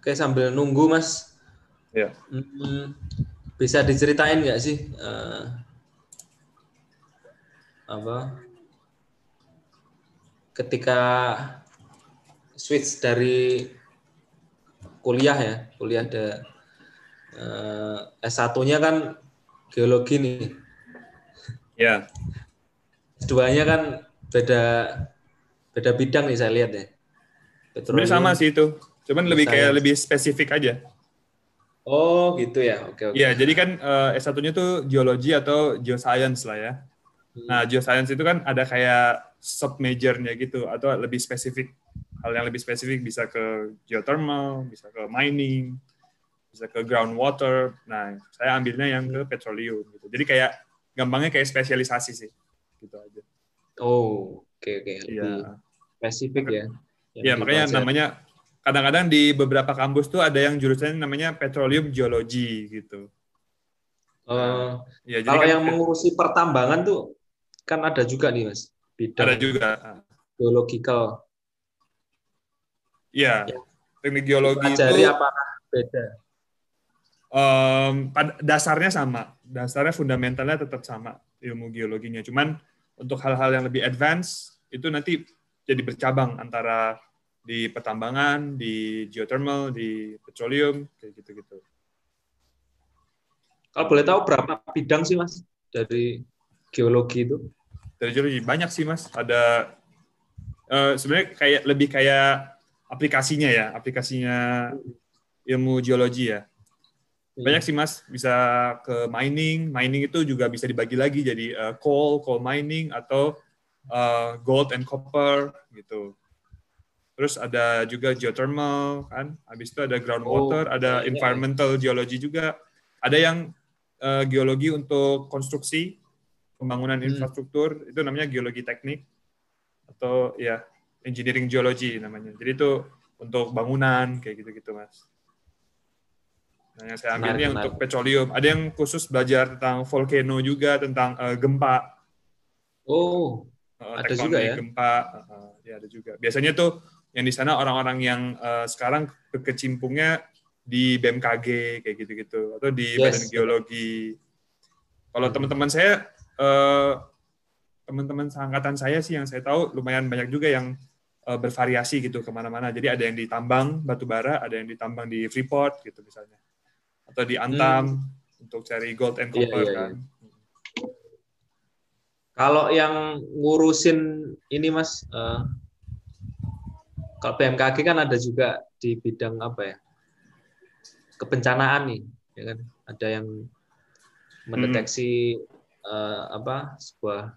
Oke sambil nunggu mas, Ya. hmm, bisa diceritain nggak sih eh, apa ketika switch dari kuliah ya, kuliah ada eh, S1-nya kan geologi nih, Ya. S2-nya kan beda beda bidang nih saya lihat ya. Sebenarnya sama sih itu. Cuman lebih kayak Science. lebih spesifik aja. Oh gitu ya, oke oke. Iya, jadi kan eh, S1-nya tuh geologi atau geoscience lah ya. Hmm. Nah, geoscience itu kan ada kayak sub majornya gitu atau lebih spesifik. Hal yang lebih spesifik bisa ke geothermal, bisa ke mining, bisa ke groundwater. Nah, saya ambilnya yang ke petroleum gitu. Jadi kayak gampangnya kayak spesialisasi sih. Gitu aja. Oh, oke oke. Lebih Iya. spesifik ya. Iya, makanya dipelajari. namanya kadang-kadang di beberapa kampus tuh ada yang jurusannya namanya petroleum geology gitu. Eh, Ya, jadi kalau kan yang mengurusi pertambangan tuh kan ada juga nih mas, bidang ada juga. geological. Iya. Ya. Teknik geologi Pelajari itu apakah beda? pada dasarnya sama, dasarnya fundamentalnya tetap sama ilmu geologinya. Cuman untuk hal-hal yang lebih advance itu nanti jadi bercabang antara di pertambangan, di geothermal, di petroleum, kayak gitu-gitu. Kalau boleh tahu berapa bidang sih mas dari geologi itu? Dari geologi banyak sih mas. Ada eh, sebenarnya kayak lebih kayak aplikasinya ya, aplikasinya ilmu geologi ya. Banyak sih mas, bisa ke mining. Mining itu juga bisa dibagi lagi jadi eh, coal, coal mining atau eh, gold and copper gitu. Terus ada juga geothermal kan. Habis itu ada groundwater, Oh, ada iya, iya. environmental geology juga. Ada yang eh, geologi untuk konstruksi, pembangunan Hmm. infrastruktur, itu namanya geologi teknik atau ya engineering geology namanya. Jadi itu untuk bangunan kayak gitu-gitu mas. Nah, yang saya ambil Menarik, ini yang menarik. untuk petroleum. Ada yang khusus belajar tentang volcano juga, tentang eh, gempa. Oh, Eh, Ada juga ya? gempa eh, ya ada juga biasanya tuh yang di sana orang-orang yang eh, sekarang berkecimpungnya di BMKG kayak gitu-gitu atau di Yes. badan geologi kalau Hmm. teman-teman saya eh, teman-teman seangkatan saya sih yang saya tahu lumayan banyak juga yang eh, bervariasi gitu ke mana-mana jadi ada yang ditambang batu bara ada yang ditambang di Freeport gitu misalnya atau di Antam untuk cari gold and Hmm. Iya, copper iya, kan kalau yang ngurusin ini mas, eh, kalau BMKG kan ada juga di bidang apa ya? Kebencanaan nih, ya kan? Ada yang mendeteksi eh, apa sebuah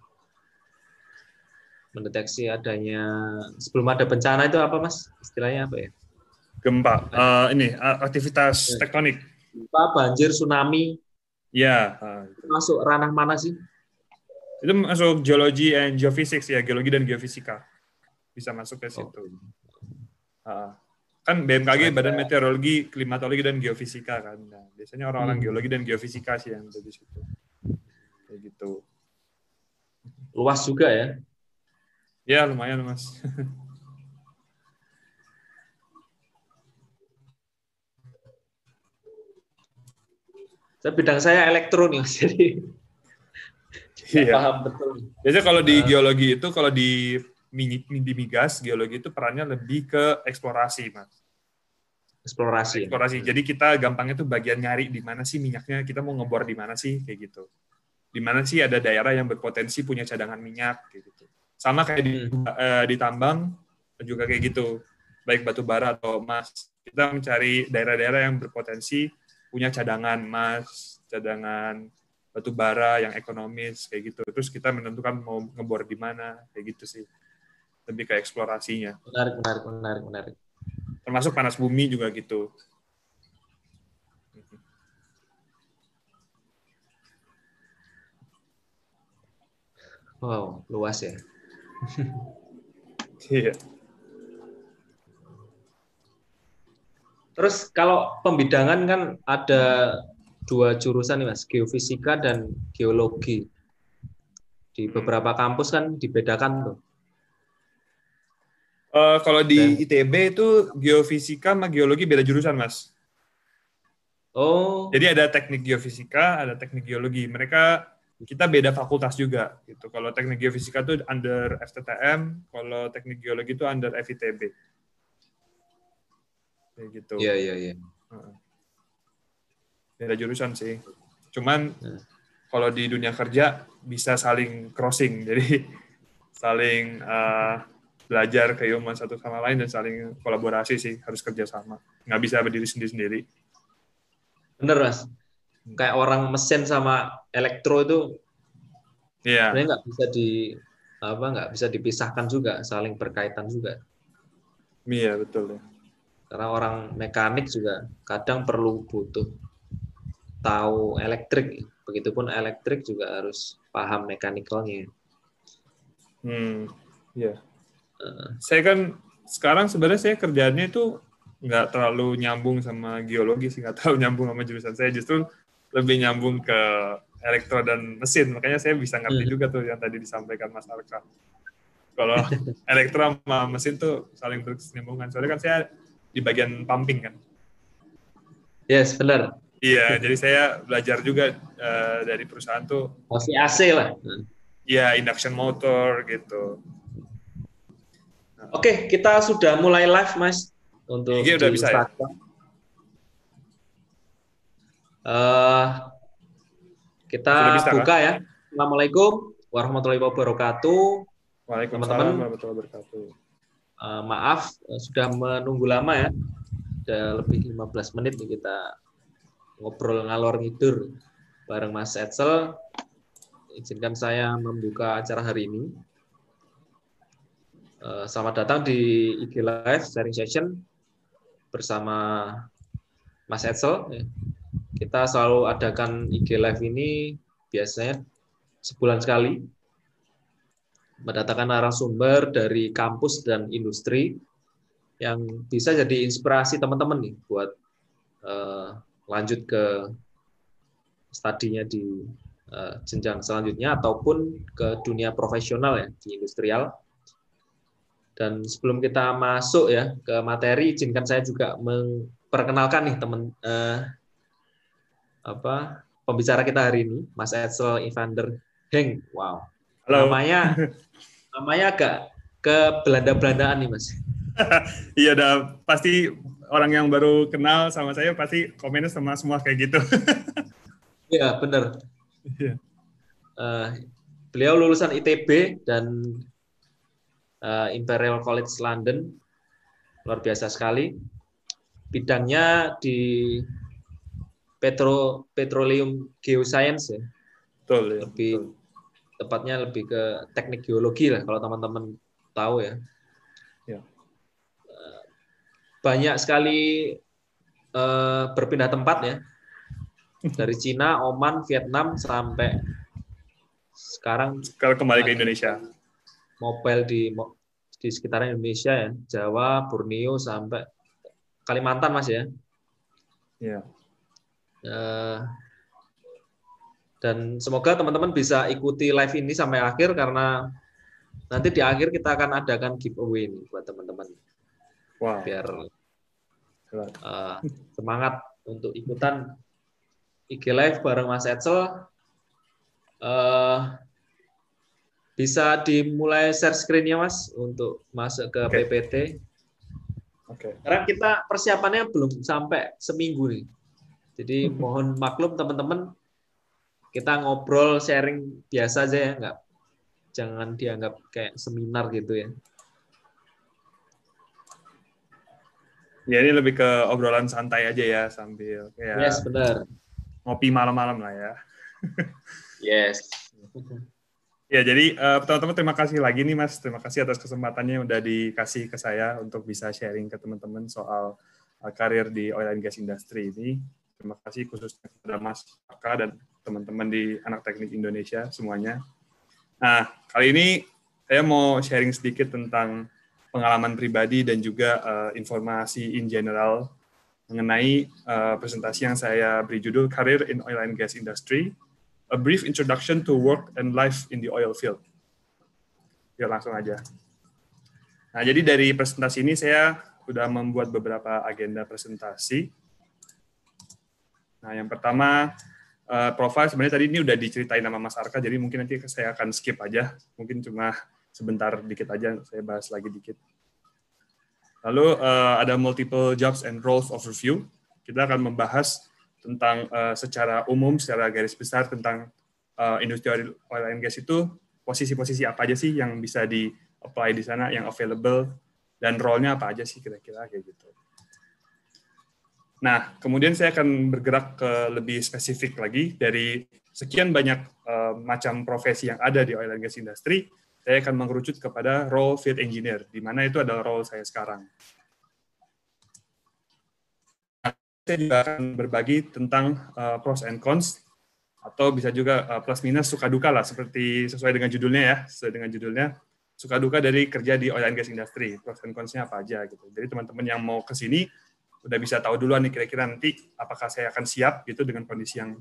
mendeteksi adanya sebelum ada bencana itu apa mas? Istilahnya apa ya? Gempa. Eh, ini aktivitas Iya. tektonik. Gempa banjir tsunami. Ya eh, masuk ranah mana sih? Itu masuk geologi and geophysics ya geologi dan geofisika. Bisa masuk ke situ Kan BMKG Ada- Badan Meteorologi Klimatologi dan Geofisika kan. Nah, biasanya orang-orang Hmm. geologi dan geofisika sih yang ada di situ. Kayak gitu. Luas juga ya? Ya lumayan mas. Saya bidang saya elektro nih mas jadi Iya. paham betul. Biasanya kalau di Ah. geologi itu kalau di di migas geologi itu perannya lebih ke eksplorasi mas eksplorasi eksplorasi. Jadi kita gampangnya tuh bagian nyari di mana sih minyaknya, kita mau ngebor di mana sih kayak gitu. Di mana sih ada daerah yang berpotensi punya cadangan minyak kayak gitu. Sama kayak di, Hmm. eh, di tambang juga kayak gitu. Baik batu bara atau emas. Kita mencari daerah-daerah yang berpotensi punya cadangan emas, cadangan batu bara yang ekonomis kayak gitu. Terus kita menentukan mau ngebor di mana kayak gitu sih. Lebih ke eksplorasinya. menarik menarik menarik menarik Termasuk panas bumi juga gitu. wow luas ya Iya. terus kalau pembidangan kan ada dua jurusan nih mas geofisika dan geologi di Hmm. beberapa kampus kan dibedakan tuh Uh, kalau di ITB itu geofisika sama geologi beda jurusan, Mas. Oh. Jadi ada teknik geofisika, ada teknik geologi. Mereka kita beda fakultas juga gitu. Kalau teknik geofisika itu under FTTM, kalau teknik geologi itu under FITB. Kayak gitu. Iya, iya, iya. Beda jurusan sih. Cuman hmm. kalau di dunia kerja bisa saling crossing. Jadi saling uh, belajar keilmuan satu sama lain dan saling kolaborasi sih harus kerjasama nggak bisa berdiri sendiri sendiri bener mas. Kayak orang mesin sama elektro itu yeah. sebenarnya nggak bisa di apa nggak bisa dipisahkan juga saling berkaitan juga. Iya yeah, betul ya. Karena orang mekanik juga kadang perlu butuh tahu elektrik. Begitupun elektrik juga harus paham mekanikalnya hmm iya. yeah saya kan sekarang sebenarnya saya kerjaannya itu nggak terlalu nyambung sama geologi sih, nggak terlalu nyambung sama jurusan saya. Justru lebih nyambung ke elektro dan mesin. Makanya saya bisa ngerti hmm. juga tuh yang tadi disampaikan Mas Arka. Kalau elektro sama mesin tuh saling berkesinambungan. Soalnya kan saya di bagian pumping kan. Yes, benar. Iya, jadi saya belajar juga uh, dari perusahaan tuh. Masih AC lah. Iya, induction motor gitu. Oke, kita sudah mulai live, Mas, untuk Ini udah bisa ya? Uh, kita bisa, buka kan? ya. Assalamualaikum warahmatullahi wabarakatuh. Waalaikumsalam warahmatullahi wabarakatuh. Uh, maaf eh, sudah menunggu lama ya. Sudah lebih 15 menit nih kita ngobrol ngalor ngidur bareng Mas Edsel. Izinkan saya membuka acara hari ini. Eh, selamat datang di IG Live sharing session bersama Mas Edsel. Kita selalu adakan IG Live ini biasanya sebulan sekali mendatangkan narasumber dari kampus dan industri yang bisa jadi inspirasi teman-teman nih buat uh, lanjut ke studinya di uh, jenjang selanjutnya ataupun ke dunia profesional ya di industrial dan sebelum kita masuk ya ke materi, izinkan saya juga memperkenalkan nih teman eh, apa pembicara kita hari ini, Mas Edsel Evander Heng. Wow. Halo. Namanya namanya agak ke Belanda-Belandaan nih, Mas. iya, dah pasti orang yang baru kenal sama saya pasti komennya sama semua kayak gitu. Iya, benar. Iya. Uh, beliau lulusan ITB dan uh, Imperial College London. Luar biasa sekali. Bidangnya di petro petroleum geoscience ya. Betul ya lebih betul. tepatnya lebih ke teknik geologi lah kalau teman-teman tahu ya, ya. Uh, banyak sekali uh, berpindah tempat ya. Dari Cina, Oman, Vietnam sampai sekarang kalau kembali ke Indonesia mobile di di sekitaran Indonesia ya, Jawa, Borneo sampai Kalimantan Mas ya. Iya. Uh, dan semoga teman-teman bisa ikuti live ini sampai akhir karena nanti di akhir kita akan adakan giveaway buat teman-teman. Wow. Biar uh, semangat untuk ikutan IG live bareng Mas Edsel. Uh, bisa dimulai share screen-nya Mas untuk masuk ke okay. PPT. Oke. Okay. Karena kita persiapannya belum sampai seminggu nih. Jadi mohon maklum teman-teman kita ngobrol sharing biasa aja ya, nggak jangan dianggap kayak seminar gitu ya. Ya ini lebih ke obrolan santai aja ya sambil kayak Yes, benar. Ngopi malam-malam lah ya. yes. Ya, jadi uh, teman-teman terima kasih lagi nih Mas. Terima kasih atas kesempatannya yang udah dikasih ke saya untuk bisa sharing ke teman-teman soal uh, karir di oil and gas industry ini. Terima kasih khususnya kepada Mas Aka dan teman-teman di Anak Teknik Indonesia semuanya. Nah, kali ini saya mau sharing sedikit tentang pengalaman pribadi dan juga uh, informasi in general mengenai uh, presentasi yang saya beri judul Career in Oil and Gas Industry a brief introduction to work and life in the oil field. Ya langsung aja. Nah, jadi dari presentasi ini saya sudah membuat beberapa agenda presentasi. Nah, yang pertama uh, profile sebenarnya tadi ini udah diceritain nama Mas Arka, jadi mungkin nanti saya akan skip aja. Mungkin cuma sebentar dikit aja, saya bahas lagi dikit. Lalu uh, ada multiple jobs and roles overview. Kita akan membahas tentang uh, secara umum, secara garis besar tentang uh, industri oil and gas itu posisi-posisi apa aja sih yang bisa di apply di sana, yang available, dan role-nya apa aja sih kira-kira kayak gitu. Nah, kemudian saya akan bergerak ke lebih spesifik lagi dari sekian banyak uh, macam profesi yang ada di oil and gas industry, saya akan mengerucut kepada role field engineer, di mana itu adalah role saya sekarang. Saya juga akan berbagi tentang uh, pros and cons, atau bisa juga uh, plus minus suka duka lah, seperti sesuai dengan judulnya ya, sesuai dengan judulnya, suka duka dari kerja di oil and gas industry, pros and cons-nya apa aja gitu. Jadi teman-teman yang mau ke sini udah bisa tahu duluan nih kira-kira nanti apakah saya akan siap gitu dengan kondisi yang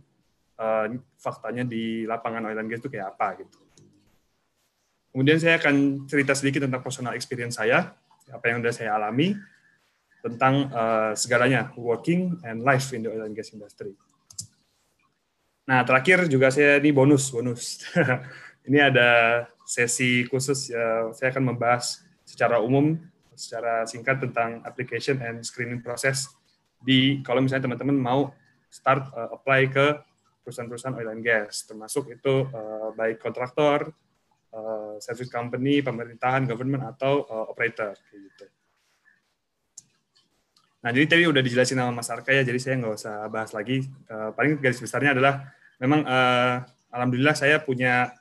uh, faktanya di lapangan oil and gas itu kayak apa gitu. Kemudian saya akan cerita sedikit tentang personal experience saya, apa yang sudah saya alami, tentang uh, segalanya, working and life in the oil and gas industry. Nah, terakhir juga saya ini bonus, bonus. ini ada sesi khusus, ya, saya akan membahas secara umum, secara singkat tentang application and screening process di kalau misalnya teman-teman mau start uh, apply ke perusahaan-perusahaan oil and gas, termasuk itu uh, baik kontraktor, uh, service company, pemerintahan, government atau uh, operator gitu. Nah, jadi tadi udah dijelasin sama Mas Arka ya, jadi saya nggak usah bahas lagi. Uh, paling garis besarnya adalah memang uh, alhamdulillah saya punya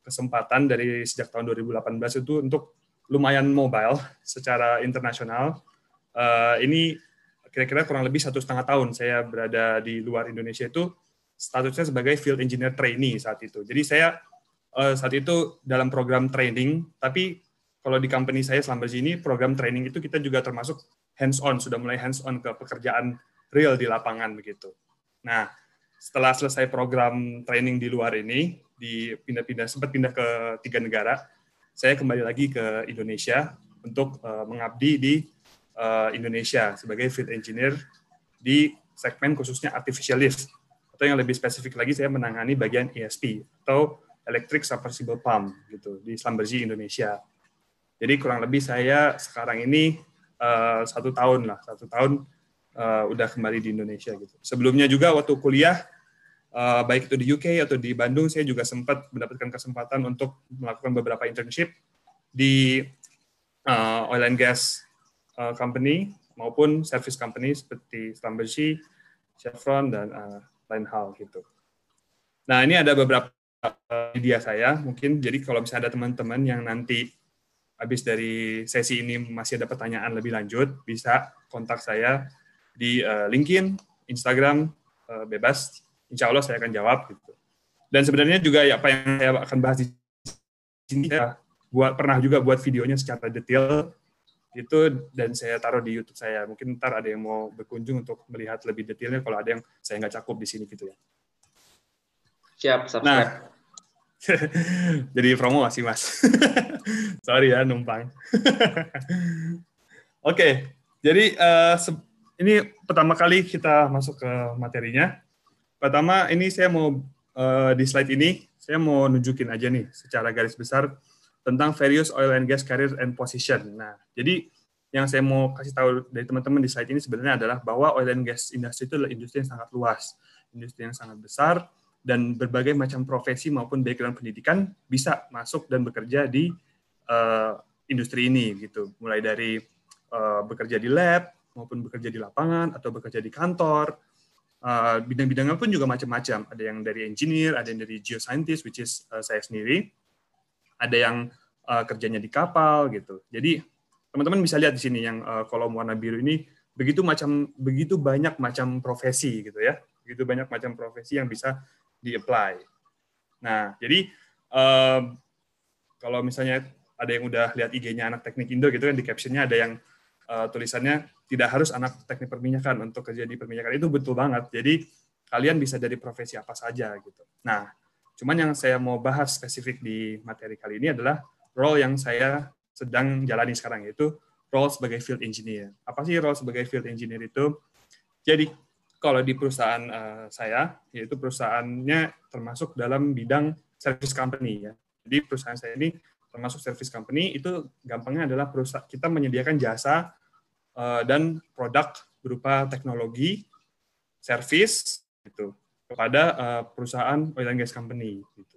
kesempatan dari sejak tahun 2018 itu untuk lumayan mobile secara internasional. Uh, ini kira-kira kurang lebih satu setengah tahun saya berada di luar Indonesia itu statusnya sebagai field engineer trainee saat itu. Jadi saya uh, saat itu dalam program training, tapi kalau di company saya selama ini program training itu kita juga termasuk hands on, sudah mulai hands on ke pekerjaan real di lapangan begitu. Nah, setelah selesai program training di luar ini, di pindah-pindah sempat pindah ke tiga negara, saya kembali lagi ke Indonesia untuk uh, mengabdi di uh, Indonesia sebagai field engineer di segmen khususnya artificial lift atau yang lebih spesifik lagi saya menangani bagian ESP atau electric submersible pump gitu di Slumberji Indonesia. Jadi kurang lebih saya sekarang ini uh, satu tahun lah, satu tahun uh, udah kembali di Indonesia gitu. Sebelumnya juga waktu kuliah, uh, baik itu di UK atau di Bandung, saya juga sempat mendapatkan kesempatan untuk melakukan beberapa internship di uh, oil and gas uh, company maupun service company seperti Schlumberger, Chevron dan uh, lain hal gitu. Nah ini ada beberapa media saya mungkin jadi kalau misalnya ada teman-teman yang nanti habis dari sesi ini masih ada pertanyaan lebih lanjut bisa kontak saya di uh, LinkedIn, Instagram uh, bebas. Insya Allah saya akan jawab gitu. Dan sebenarnya juga ya, apa yang saya akan bahas di sini ya buat pernah juga buat videonya secara detail itu dan saya taruh di YouTube saya. Mungkin ntar ada yang mau berkunjung untuk melihat lebih detailnya kalau ada yang saya nggak cakup di sini gitu ya. Siap, subscribe. Nah, Jadi promosi mas. Sorry ya numpang. Oke, okay, jadi uh, ini pertama kali kita masuk ke materinya. Pertama ini saya mau uh, di slide ini saya mau nunjukin aja nih secara garis besar tentang various oil and gas career and position. Nah, jadi yang saya mau kasih tahu dari teman-teman di slide ini sebenarnya adalah bahwa oil and gas industry itu adalah industri yang sangat luas, industri yang sangat besar, dan berbagai macam profesi maupun background pendidikan bisa masuk dan bekerja di uh, industri ini gitu. Mulai dari uh, bekerja di lab maupun bekerja di lapangan atau bekerja di kantor. Uh, bidang-bidangnya pun juga macam-macam. Ada yang dari engineer ada yang dari geoscientist which is uh, saya sendiri. Ada yang uh, kerjanya di kapal gitu. Jadi teman-teman bisa lihat di sini yang uh, kolom warna biru ini begitu macam begitu banyak macam profesi gitu ya. Begitu banyak macam profesi yang bisa di-apply. Nah, jadi um, kalau misalnya ada yang udah lihat IG-nya anak teknik Indo gitu kan di captionnya ada yang uh, tulisannya tidak harus anak teknik perminyakan untuk kerja di perminyakan itu betul banget. Jadi kalian bisa dari profesi apa saja gitu. Nah, cuman yang saya mau bahas spesifik di materi kali ini adalah role yang saya sedang jalani sekarang yaitu role sebagai field engineer. Apa sih role sebagai field engineer itu? Jadi kalau di perusahaan uh, saya, yaitu perusahaannya termasuk dalam bidang service company ya. Jadi perusahaan saya ini termasuk service company itu gampangnya adalah perusahaan kita menyediakan jasa uh, dan produk berupa teknologi, service gitu kepada uh, perusahaan oil and gas company gitu.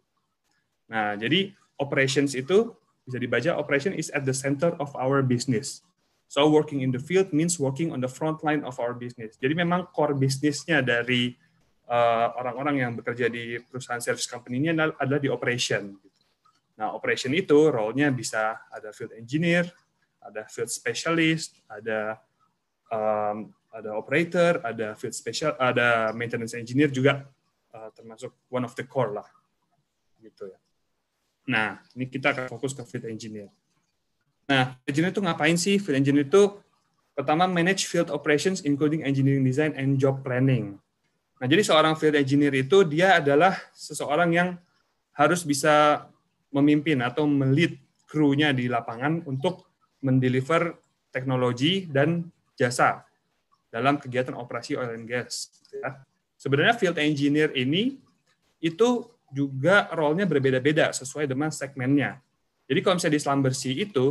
Nah, jadi operations itu bisa dibaca operation is at the center of our business. So working in the field means working on the front line of our business. Jadi memang core bisnisnya dari eh, orang-orang uh, yang bekerja di perusahaan service company ini adalah, adalah di operation. Nah, operation itu role-nya bisa ada field engineer, ada field specialist, ada um, ada operator, ada field special, ada maintenance engineer juga uh, termasuk one of the core lah, gitu ya. Nah, ini kita akan fokus ke field engineer. Nah, engineer itu ngapain sih? Field engineer itu pertama manage field operations including engineering design and job planning. Nah, jadi seorang field engineer itu dia adalah seseorang yang harus bisa memimpin atau melit kru-nya di lapangan untuk mendeliver teknologi dan jasa dalam kegiatan operasi oil and gas. Ya. Sebenarnya field engineer ini itu juga role-nya berbeda-beda sesuai dengan segmennya. Jadi kalau misalnya di Slumbersea itu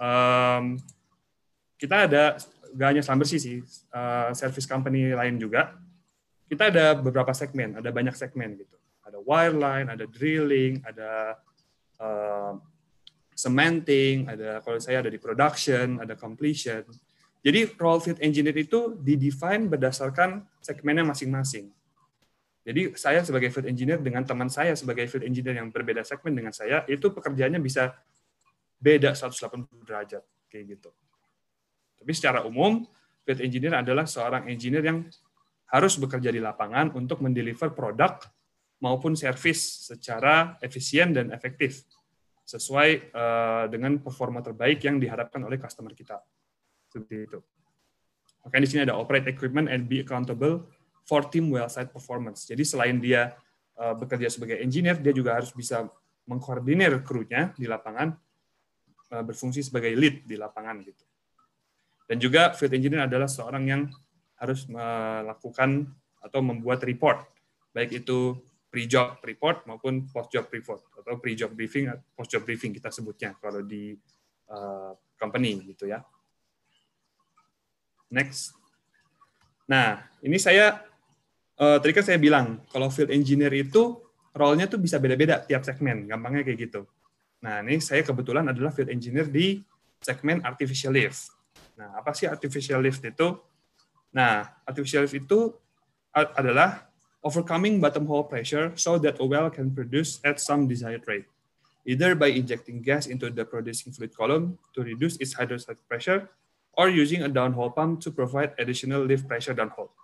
um, kita ada gak hanya Slumbersea sih, uh, service company lain juga. Kita ada beberapa segmen, ada banyak segmen gitu. Ada wireline, ada drilling, ada uh, cementing, ada kalau saya ada di production, ada completion. Jadi role field engineer itu didefine berdasarkan segmennya masing-masing. Jadi saya sebagai field engineer dengan teman saya sebagai field engineer yang berbeda segmen dengan saya, itu pekerjaannya bisa beda 180 derajat kayak gitu. Tapi secara umum field engineer adalah seorang engineer yang harus bekerja di lapangan untuk mendeliver produk maupun service secara efisien dan efektif sesuai uh, dengan performa terbaik yang diharapkan oleh customer kita. Seperti itu. Makanya di sini ada operate equipment and be accountable for team well site performance. Jadi selain dia uh, bekerja sebagai engineer, dia juga harus bisa mengkoordinir krunya di lapangan berfungsi sebagai lead di lapangan gitu. Dan juga field engineer adalah seorang yang harus melakukan atau membuat report, baik itu pre-job report maupun post-job report atau pre-job briefing, post-job briefing kita sebutnya kalau di uh, company gitu ya. Next. Nah, ini saya uh, tadi kan saya bilang kalau field engineer itu role-nya tuh bisa beda-beda tiap segmen, gampangnya kayak gitu. Nah, ini saya kebetulan adalah field engineer di segmen artificial lift. Nah, apa sih artificial lift itu? Nah, artificial lift itu adalah overcoming bottom hole pressure so that a well can produce at some desired rate, either by injecting gas into the producing fluid column to reduce its hydrostatic pressure, or using a downhole pump to provide additional lift pressure downhole.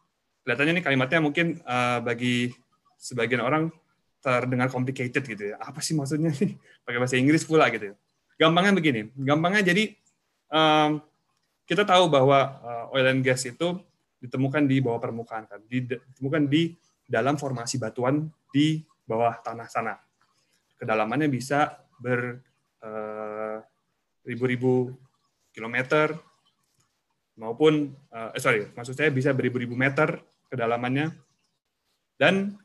Kelihatannya ini kalimatnya mungkin uh, bagi sebagian orang terdengar complicated gitu ya. Apa sih maksudnya nih? Pakai bahasa Inggris pula gitu. Ya. Gampangnya begini, gampangnya jadi um, kita tahu bahwa uh, oil and gas itu ditemukan di bawah permukaan kan, ditemukan di dalam formasi batuan di bawah tanah sana. Kedalamannya bisa ber uh, ribu-ribu kilometer maupun uh, eh, sorry maksud saya bisa beribu-ribu meter kedalamannya dan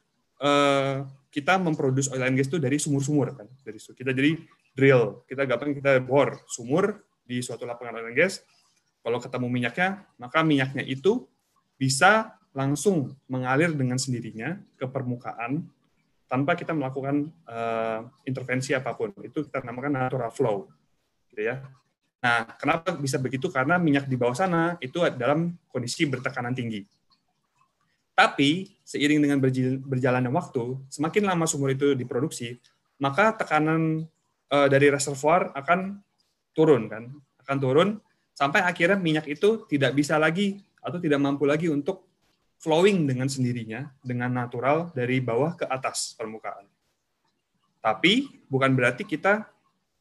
uh, kita memproduksi oil and gas itu dari sumur-sumur kan. Dari kita jadi drill. Kita gampang kita bor sumur di suatu lapangan oil and gas. Kalau ketemu minyaknya maka minyaknya itu bisa langsung mengalir dengan sendirinya ke permukaan tanpa kita melakukan uh, intervensi apa pun. Itu kita namakan natural flow gitu ya. Nah kenapa bisa begitu? Karena minyak di bawah sana itu dalam kondisi bertekanan tinggi tapi seiring dengan berjalannya waktu, semakin lama sumur itu diproduksi, maka tekanan uh, dari reservoir akan turun kan, akan turun sampai akhirnya minyak itu tidak bisa lagi atau tidak mampu lagi untuk flowing dengan sendirinya dengan natural dari bawah ke atas permukaan. Tapi bukan berarti kita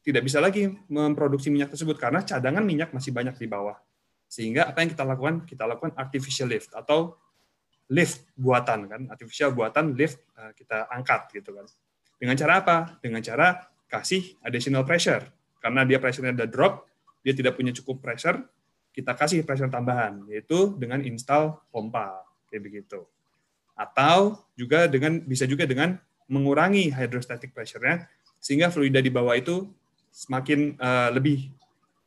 tidak bisa lagi memproduksi minyak tersebut karena cadangan minyak masih banyak di bawah. Sehingga apa yang kita lakukan? Kita lakukan artificial lift atau lift buatan kan, artificial buatan lift uh, kita angkat gitu kan. Dengan cara apa? Dengan cara kasih additional pressure, karena dia pressure-nya udah drop, dia tidak punya cukup pressure, kita kasih pressure tambahan, yaitu dengan install pompa, kayak begitu. Atau juga dengan bisa juga dengan mengurangi hydrostatic pressure-nya, sehingga fluida di bawah itu semakin uh, lebih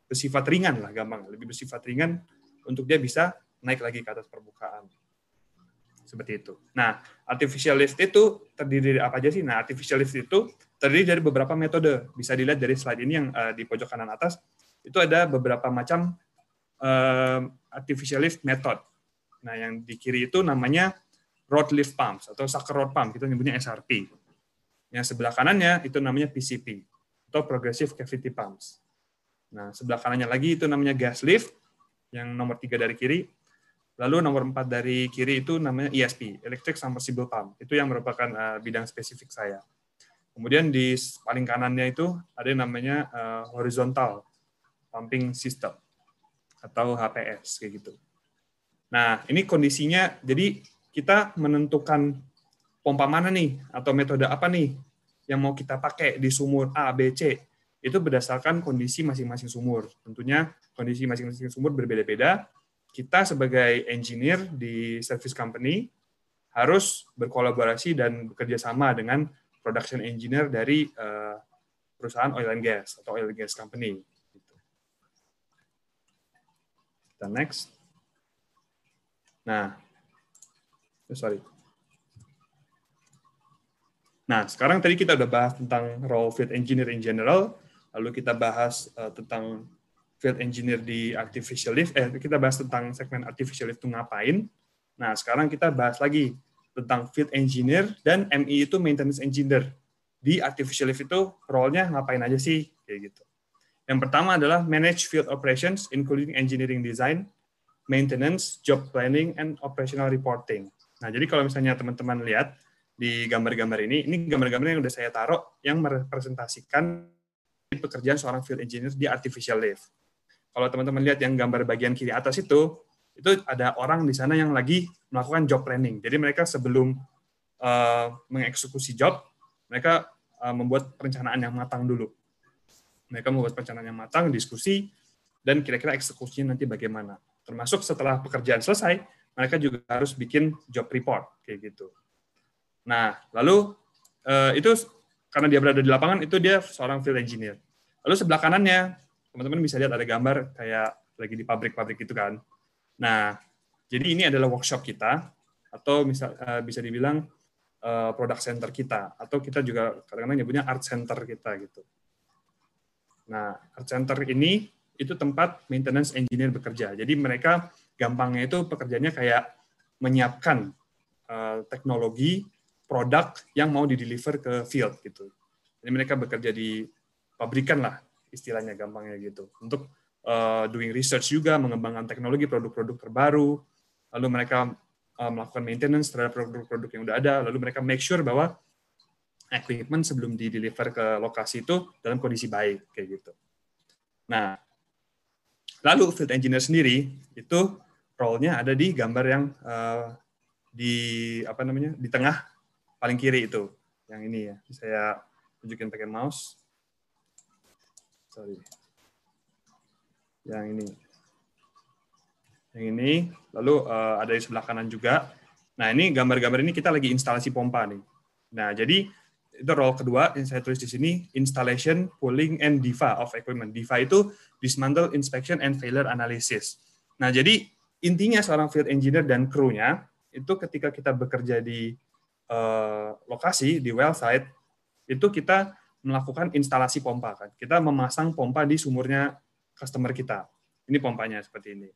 bersifat ringan lah, gampang, lebih bersifat ringan untuk dia bisa naik lagi ke atas permukaan. Seperti itu. Nah, artificial lift itu terdiri dari apa aja sih? Nah, artificial lift itu terdiri dari beberapa metode. Bisa dilihat dari slide ini yang uh, di pojok kanan atas. Itu ada beberapa macam uh, artificial lift method. Nah, yang di kiri itu namanya rod lift pumps atau sucker rod pump. Kita nyebutnya SRP. Yang sebelah kanannya itu namanya PCP atau progressive cavity pumps. Nah, sebelah kanannya lagi itu namanya gas lift yang nomor tiga dari kiri Lalu nomor empat dari kiri itu namanya ESP, Electric Submersible Pump. Itu yang merupakan uh, bidang spesifik saya. Kemudian di paling kanannya itu ada yang namanya uh, horizontal pumping system atau HPS kayak gitu. Nah, ini kondisinya jadi kita menentukan pompa mana nih atau metode apa nih yang mau kita pakai di sumur A, B, C itu berdasarkan kondisi masing-masing sumur. Tentunya kondisi masing-masing sumur berbeda-beda kita sebagai engineer di service company harus berkolaborasi dan bekerja sama dengan production engineer dari uh, perusahaan oil and gas atau oil and gas company. Kita next. Nah, oh, sorry. Nah, sekarang tadi kita udah bahas tentang role field engineer in general, lalu kita bahas uh, tentang field engineer di artificial lift. Eh, kita bahas tentang segmen artificial lift itu ngapain. Nah, sekarang kita bahas lagi tentang field engineer dan MI itu maintenance engineer. Di artificial lift itu role-nya ngapain aja sih? Kayak gitu. Yang pertama adalah manage field operations, including engineering design, maintenance, job planning, and operational reporting. Nah, jadi kalau misalnya teman-teman lihat di gambar-gambar ini, ini gambar-gambar yang udah saya taruh yang merepresentasikan pekerjaan seorang field engineer di artificial lift kalau teman-teman lihat yang gambar bagian kiri atas itu, itu ada orang di sana yang lagi melakukan job planning. Jadi mereka sebelum uh, mengeksekusi job, mereka uh, membuat perencanaan yang matang dulu. Mereka membuat perencanaan yang matang, diskusi, dan kira-kira eksekusinya nanti bagaimana. Termasuk setelah pekerjaan selesai, mereka juga harus bikin job report kayak gitu. Nah, lalu uh, itu karena dia berada di lapangan, itu dia seorang field engineer. Lalu sebelah kanannya teman-teman bisa lihat ada gambar kayak lagi di pabrik-pabrik gitu kan. Nah, jadi ini adalah workshop kita atau misal uh, bisa dibilang uh, product center kita atau kita juga kadang-kadang nyebutnya art center kita gitu. Nah, art center ini itu tempat maintenance engineer bekerja. Jadi mereka gampangnya itu pekerjaannya kayak menyiapkan uh, teknologi produk yang mau di-deliver ke field gitu. Jadi mereka bekerja di pabrikan lah istilahnya gampangnya gitu. Untuk uh, doing research juga mengembangkan teknologi produk-produk terbaru. Lalu mereka uh, melakukan maintenance terhadap produk-produk yang udah ada. Lalu mereka make sure bahwa equipment sebelum di deliver ke lokasi itu dalam kondisi baik kayak gitu. Nah lalu field engineer sendiri itu role-nya ada di gambar yang uh, di apa namanya di tengah paling kiri itu. Yang ini ya saya tunjukin pakai mouse sorry. Yang ini. Yang ini. Lalu uh, ada di sebelah kanan juga. Nah ini gambar-gambar ini kita lagi instalasi pompa nih. Nah jadi itu role kedua yang saya tulis di sini installation pooling and DIFA of equipment. DIFA itu dismantle inspection and failure analysis. Nah jadi intinya seorang field engineer dan kru-nya itu ketika kita bekerja di uh, lokasi di well site itu kita melakukan instalasi pompa kan. Kita memasang pompa di sumurnya customer kita. Ini pompanya seperti ini.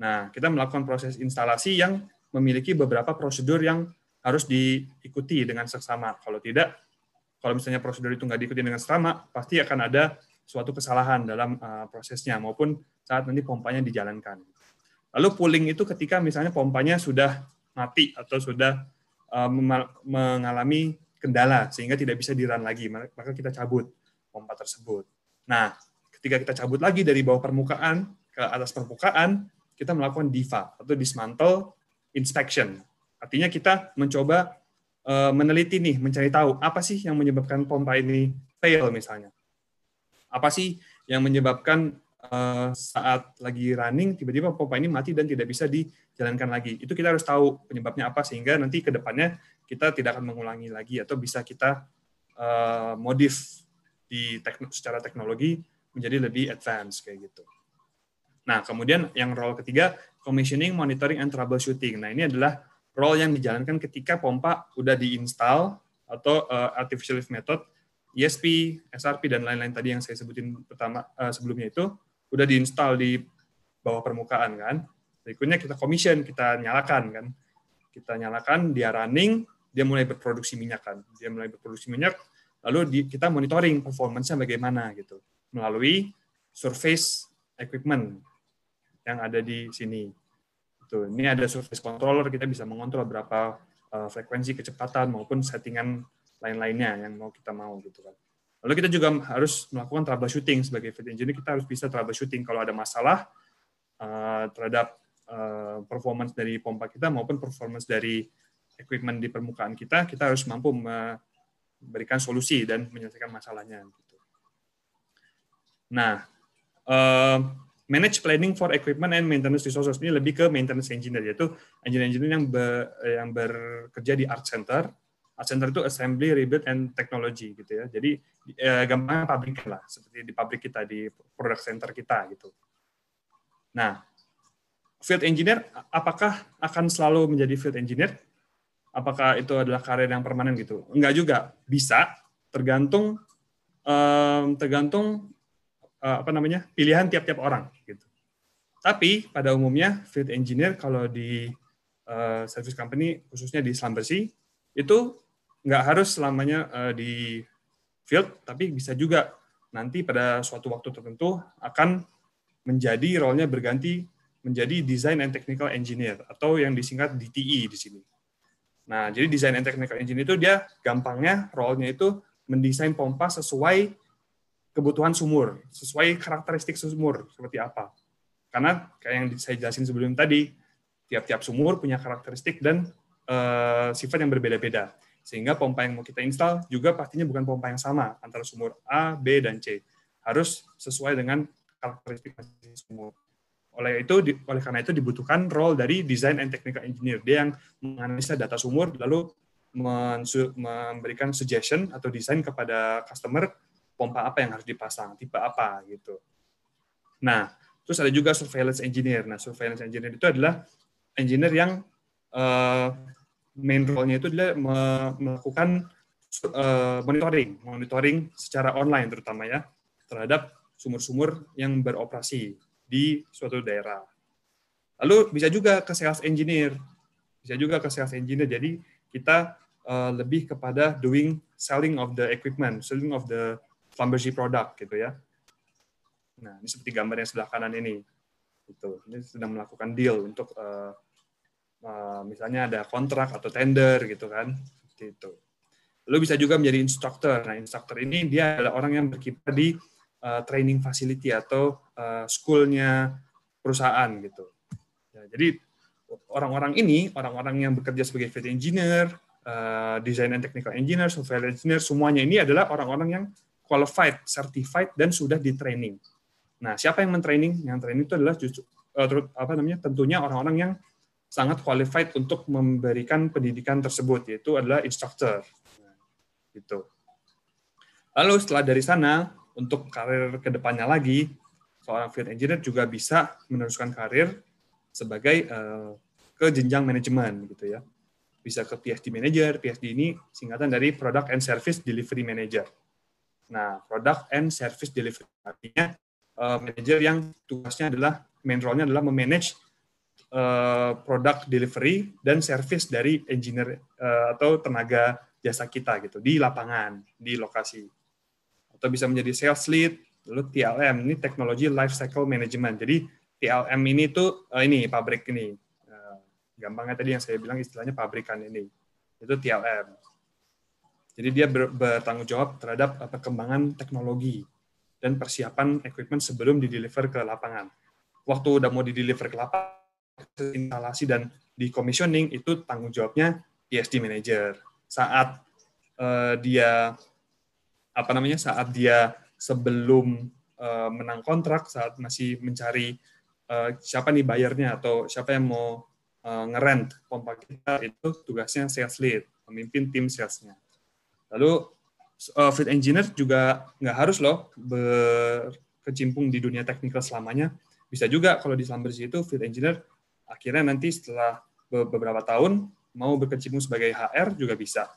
Nah, kita melakukan proses instalasi yang memiliki beberapa prosedur yang harus diikuti dengan seksama. Kalau tidak, kalau misalnya prosedur itu nggak diikuti dengan seksama, pasti akan ada suatu kesalahan dalam uh, prosesnya maupun saat nanti pompanya dijalankan. Lalu pooling itu ketika misalnya pompanya sudah mati atau sudah uh, mengalami kendala sehingga tidak bisa dirun lagi maka kita cabut pompa tersebut. Nah, ketika kita cabut lagi dari bawah permukaan ke atas permukaan, kita melakukan DIFA atau dismantle inspection. Artinya kita mencoba uh, meneliti nih, mencari tahu apa sih yang menyebabkan pompa ini fail misalnya. Apa sih yang menyebabkan uh, saat lagi running tiba-tiba pompa ini mati dan tidak bisa dijalankan lagi. Itu kita harus tahu penyebabnya apa sehingga nanti ke depannya kita tidak akan mengulangi lagi atau bisa kita uh, modif di tekno, secara teknologi menjadi lebih advance kayak gitu. Nah, kemudian yang role ketiga commissioning, monitoring and troubleshooting. Nah, ini adalah role yang dijalankan ketika pompa udah diinstal atau uh, artificial lift method, ESP, SRP dan lain-lain tadi yang saya sebutin pertama uh, sebelumnya itu udah diinstal di bawah permukaan kan. Berikutnya kita commission, kita nyalakan kan. Kita nyalakan, dia running, dia mulai berproduksi minyak kan. Dia mulai berproduksi minyak, lalu di, kita monitoring performance-nya bagaimana gitu. Melalui surface equipment yang ada di sini. Itu. Ini ada surface controller, kita bisa mengontrol berapa uh, frekuensi kecepatan maupun settingan lain-lainnya yang mau kita mau gitu kan. Lalu kita juga harus melakukan troubleshooting sebagai field engineer. Kita harus bisa troubleshooting kalau ada masalah uh, terhadap uh, performance dari pompa kita maupun performance dari equipment di permukaan kita. Kita harus mampu memberikan solusi dan menyelesaikan masalahnya. Gitu. Nah, uh, manage planning for equipment and maintenance resources ini lebih ke maintenance engineer yaitu engineer-engineer yang ber, yang bekerja di art center Art Center itu assembly, rebuild, and technology gitu ya. Jadi eh, gampangnya pabrik lah, seperti di pabrik kita, di product center kita gitu. Nah, field engineer apakah akan selalu menjadi field engineer? Apakah itu adalah karir yang permanen gitu? Enggak juga, bisa tergantung um, tergantung uh, apa namanya pilihan tiap-tiap orang gitu. Tapi pada umumnya field engineer kalau di uh, service company khususnya di Slumbersea itu nggak harus selamanya uh, di field, tapi bisa juga nanti pada suatu waktu tertentu akan menjadi role-nya berganti menjadi Design and Technical Engineer atau yang disingkat DTE di sini. Nah, jadi Design and Technical Engineer itu dia gampangnya role-nya itu mendesain pompa sesuai kebutuhan sumur, sesuai karakteristik sumur seperti apa. Karena kayak yang saya jelasin sebelum tadi, tiap-tiap sumur punya karakteristik dan uh, sifat yang berbeda-beda. Sehingga pompa yang mau kita install juga pastinya bukan pompa yang sama antara sumur A, B, dan C. Harus sesuai dengan karakteristik sumur. Oleh itu, oleh karena itu dibutuhkan role dari design and technical engineer. Dia yang menganalisa data sumur lalu memberikan suggestion atau desain kepada customer pompa apa yang harus dipasang, tipe apa gitu. Nah, terus ada juga surveillance engineer. Nah, surveillance engineer itu adalah engineer yang uh, main role-nya itu adalah melakukan uh, monitoring, monitoring secara online terutama ya terhadap sumur-sumur yang beroperasi di suatu daerah. Lalu bisa juga ke sales engineer, bisa juga ke sales engineer. Jadi kita uh, lebih kepada doing selling of the equipment, selling of the plumbercy product gitu ya. Nah ini seperti gambar yang sebelah kanan ini. Itu ini sedang melakukan deal untuk uh, Eh, misalnya ada kontrak atau tender gitu kan seperti itu lalu bisa juga menjadi instruktur nah instruktur ini dia adalah orang yang berkiprah di uh, training facility atau uh, schoolnya perusahaan gitu ya, jadi orang-orang ini orang-orang yang bekerja sebagai field engineer uh, design and technical engineer software engineer semuanya ini adalah orang-orang yang qualified certified dan sudah di training nah siapa yang mentraining yang training itu adalah apa namanya tentunya orang-orang yang sangat qualified untuk memberikan pendidikan tersebut yaitu adalah instructor. Gitu. Lalu setelah dari sana untuk karir ke depannya lagi seorang field engineer juga bisa meneruskan karir sebagai uh, ke jenjang manajemen gitu ya. Bisa ke PhD manager. PhD ini singkatan dari Product and Service Delivery Manager. Nah, Product and Service Delivery artinya uh, manager yang tugasnya adalah main role-nya adalah memanage uh, produk delivery dan service dari engineer uh, atau tenaga jasa kita gitu di lapangan di lokasi atau bisa menjadi sales lead lalu TLM ini teknologi life cycle management. Jadi TLM ini tuh uh, ini pabrik ini. Uh, gampangnya tadi yang saya bilang istilahnya pabrikan ini. Itu TLM jadi dia ber, bertanggung jawab terhadap perkembangan teknologi dan persiapan equipment sebelum dideliver ke lapangan. Waktu udah mau dideliver ke lapangan instalasi dan di commissioning itu tanggung jawabnya PSD manager. Saat uh, dia apa namanya? Saat dia sebelum uh, menang kontrak saat masih mencari uh, siapa nih bayarnya atau siapa yang mau uh, ngerent pompa kita itu tugasnya sales lead, memimpin tim salesnya. Lalu uh, field engineer juga nggak harus loh berkecimpung di dunia teknikal selamanya. Bisa juga kalau di Slumberjee itu field engineer akhirnya nanti setelah beberapa tahun mau berkecimpung sebagai HR juga bisa.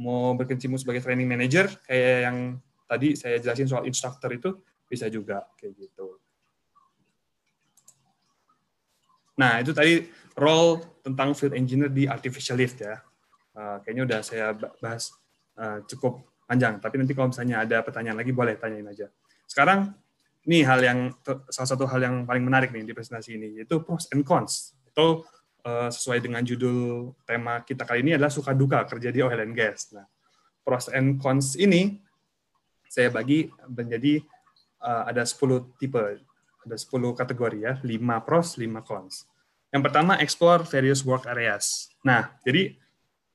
Mau berkecimpung sebagai training manager kayak yang tadi saya jelasin soal instructor itu bisa juga kayak gitu. Nah, itu tadi role tentang field engineer di artificial lift ya. Uh, kayaknya udah saya bahas uh, cukup panjang, tapi nanti kalau misalnya ada pertanyaan lagi boleh tanyain aja. Sekarang ini hal yang salah satu hal yang paling menarik nih di presentasi ini yaitu pros and cons. Itu uh, sesuai dengan judul tema kita kali ini adalah suka duka kerja di oil and gas. Nah, pros and cons ini saya bagi menjadi uh, ada 10 tipe, ada 10 kategori ya, 5 pros, 5 cons. Yang pertama, explore various work areas. Nah, jadi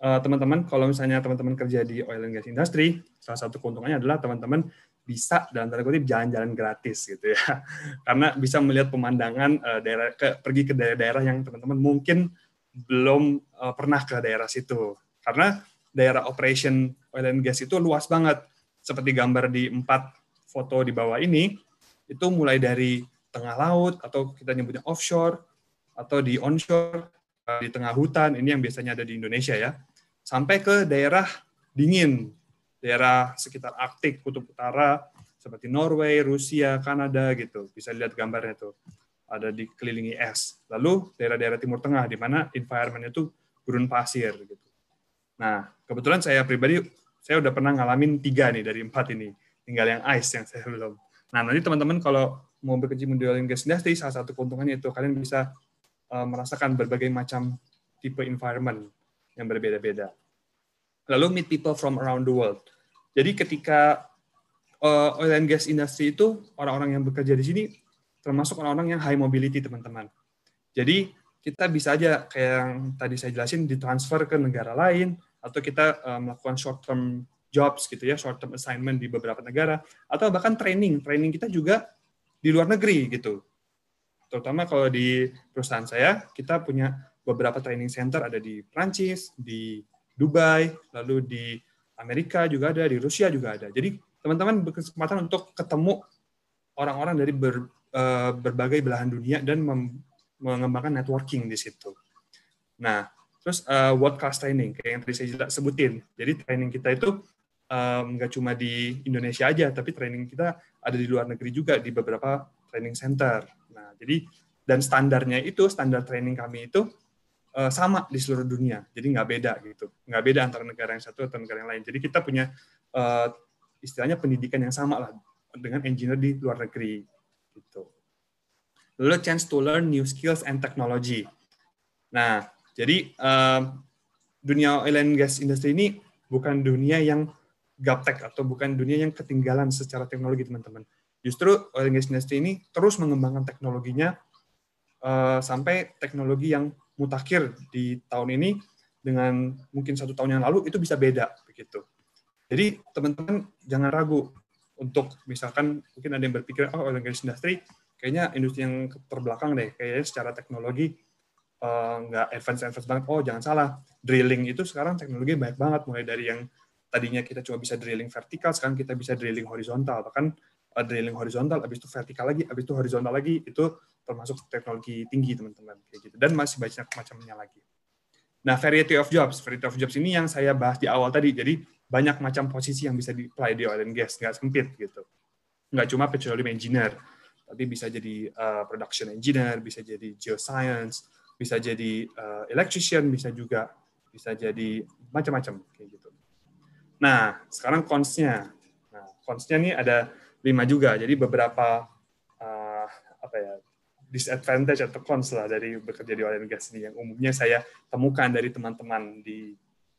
eh, teman-teman, kalau misalnya teman-teman kerja di oil and gas industry, salah satu keuntungannya adalah teman-teman bisa dalam tanda kutip jalan-jalan gratis gitu ya, karena bisa melihat pemandangan uh, daerah, ke, pergi ke daerah-daerah yang teman-teman mungkin belum uh, pernah ke daerah situ, karena daerah operation oil and gas itu luas banget, seperti gambar di empat foto di bawah ini, itu mulai dari tengah laut atau kita nyebutnya offshore, atau di onshore eh, di tengah hutan. Ini yang biasanya ada di Indonesia ya. Sampai ke daerah dingin daerah sekitar Arktik kutub utara seperti Norway Rusia Kanada gitu. Bisa lihat gambarnya tuh. Ada dikelilingi es. Lalu daerah-daerah timur tengah di mana environment itu gurun pasir gitu. Nah kebetulan saya pribadi saya udah pernah ngalamin tiga nih dari empat ini. Tinggal yang ice yang saya belum. Nah nanti teman-teman kalau mau berkecimpung di oil and gas industry salah satu keuntungannya itu. Kalian bisa uh, merasakan berbagai macam tipe environment yang berbeda-beda. Lalu meet people from around the world. Jadi ketika uh, oil and gas industry itu orang-orang yang bekerja di sini termasuk orang-orang yang high mobility teman-teman. Jadi kita bisa aja kayak yang tadi saya jelasin ditransfer ke negara lain atau kita uh, melakukan short term jobs gitu ya, short term assignment di beberapa negara atau bahkan training. Training kita juga di luar negeri gitu terutama kalau di perusahaan saya kita punya beberapa training center ada di Prancis, di Dubai, lalu di Amerika juga ada, di Rusia juga ada. Jadi teman-teman berkesempatan untuk ketemu orang-orang dari ber, uh, berbagai belahan dunia dan mengembangkan networking di situ. Nah, terus uh, world class training kayak yang tadi saya sebutin. Jadi training kita itu nggak um, cuma di Indonesia aja, tapi training kita ada di luar negeri juga di beberapa training center. Nah, jadi dan standarnya itu standar training kami itu uh, sama di seluruh dunia. Jadi nggak beda gitu, nggak beda antara negara yang satu atau negara yang lain. Jadi kita punya uh, istilahnya pendidikan yang sama lah dengan engineer di luar negeri gitu. Lalu chance to learn new skills and technology. Nah, jadi uh, dunia oil and gas industry ini bukan dunia yang gaptek atau bukan dunia yang ketinggalan secara teknologi teman-teman justru oil and gas industry ini terus mengembangkan teknologinya uh, sampai teknologi yang mutakhir di tahun ini dengan mungkin satu tahun yang lalu itu bisa beda begitu. Jadi teman-teman jangan ragu untuk misalkan mungkin ada yang berpikir oh oil and gas kayaknya industri yang terbelakang deh kayaknya secara teknologi uh, nggak advance advance banget. Oh jangan salah drilling itu sekarang teknologi banyak banget mulai dari yang tadinya kita cuma bisa drilling vertikal sekarang kita bisa drilling horizontal bahkan drilling horizontal, habis itu vertikal lagi, habis itu horizontal lagi, itu termasuk teknologi tinggi teman-teman kayak gitu. Dan masih banyak macamnya lagi. Nah, variety of jobs, variety of jobs ini yang saya bahas di awal tadi. Jadi banyak macam posisi yang bisa di-apply di oil and gas, nggak sempit gitu. Nggak cuma petroleum engineer, tapi bisa jadi uh, production engineer, bisa jadi geoscience, bisa jadi uh, electrician, bisa juga bisa jadi macam-macam kayak gitu. Nah, sekarang cons-nya. Nah, cons-nya nih ada lima juga. Jadi beberapa uh, apa ya disadvantage atau cons lah dari bekerja di oil and gas ini yang umumnya saya temukan dari teman-teman di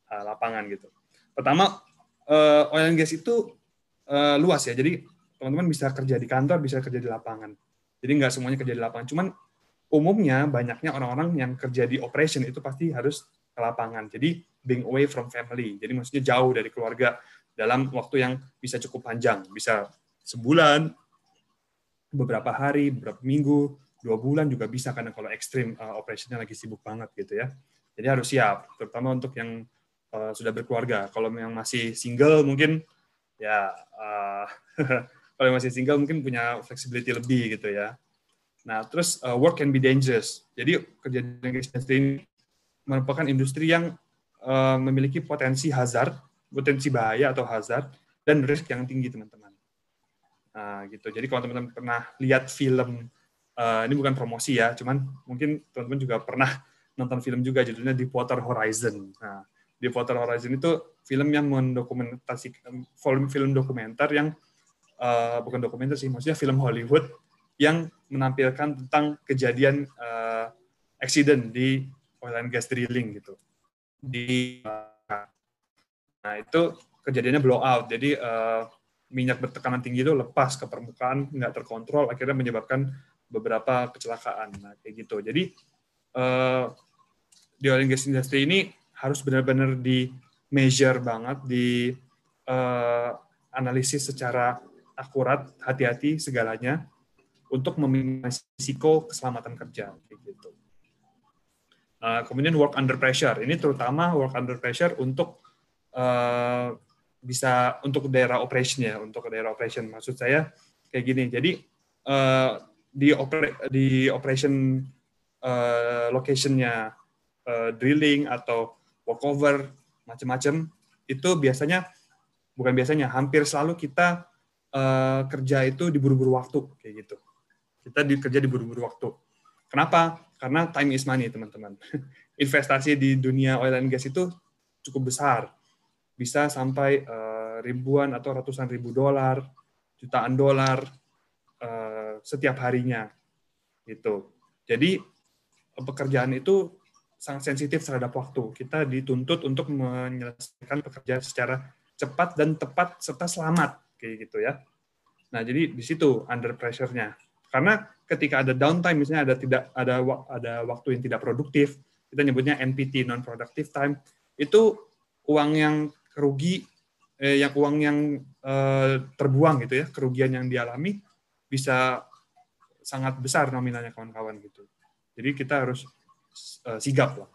uh, lapangan gitu. Pertama, uh, oil and gas itu uh, luas ya. Jadi teman-teman bisa kerja di kantor, bisa kerja di lapangan. Jadi nggak semuanya kerja di lapangan. Cuman umumnya banyaknya orang-orang yang kerja di operation itu pasti harus ke lapangan. Jadi being away from family. Jadi maksudnya jauh dari keluarga dalam waktu yang bisa cukup panjang, bisa sebulan, beberapa hari, beberapa minggu, dua bulan juga bisa karena kalau ekstrim uh, operationnya lagi sibuk banget gitu ya. Jadi harus siap, terutama untuk yang uh, sudah berkeluarga. Kalau yang masih single mungkin ya uh, kalau masih single mungkin punya flexibility lebih gitu ya. Nah, terus uh, work can be dangerous. Jadi kejadian industri ini merupakan industri yang uh, memiliki potensi hazard, potensi bahaya atau hazard dan risk yang tinggi teman-teman. Nah, gitu. Jadi kalau teman-teman pernah lihat film uh, ini bukan promosi ya, cuman mungkin teman-teman juga pernah nonton film juga judulnya Deepwater Horizon. Nah, Deepwater Horizon itu film yang mendokumentasikan film film dokumenter yang uh, bukan dokumenter sih, maksudnya film Hollywood yang menampilkan tentang kejadian uh, accident di oil and gas drilling gitu. Di nah itu kejadiannya blowout. Jadi uh, minyak bertekanan tinggi itu lepas ke permukaan, nggak terkontrol, akhirnya menyebabkan beberapa kecelakaan. Nah, kayak gitu. Jadi uh, di oil and gas industry ini harus benar-benar di measure banget, di uh, analisis secara akurat, hati-hati segalanya untuk meminimalisir risiko keselamatan kerja. Kayak gitu. Uh, kemudian work under pressure. Ini terutama work under pressure untuk uh, bisa untuk daerah operation ya, untuk daerah operation. Maksud saya kayak gini. Jadi uh, di oper di operation uh, locationnya uh, drilling atau workover macam-macam itu biasanya bukan biasanya hampir selalu kita uh, kerja itu diburu-buru waktu kayak gitu. Kita di, kerja diburu-buru waktu. Kenapa? Karena time is money teman-teman. Investasi di dunia oil and gas itu cukup besar. Bisa sampai uh, ribuan atau ratusan ribu dolar jutaan dolar Eh, setiap harinya gitu. Jadi pekerjaan itu sangat sensitif terhadap waktu. Kita dituntut untuk menyelesaikan pekerjaan secara cepat dan tepat serta selamat kayak gitu ya. Nah, jadi di situ under pressure-nya. Karena ketika ada downtime misalnya ada tidak ada ada waktu yang tidak produktif, kita nyebutnya NPT non productive time, itu uang yang kerugi eh, yang uang yang eh, terbuang gitu ya, kerugian yang dialami bisa sangat besar nominalnya kawan-kawan gitu. Jadi kita harus uh, sigap lah.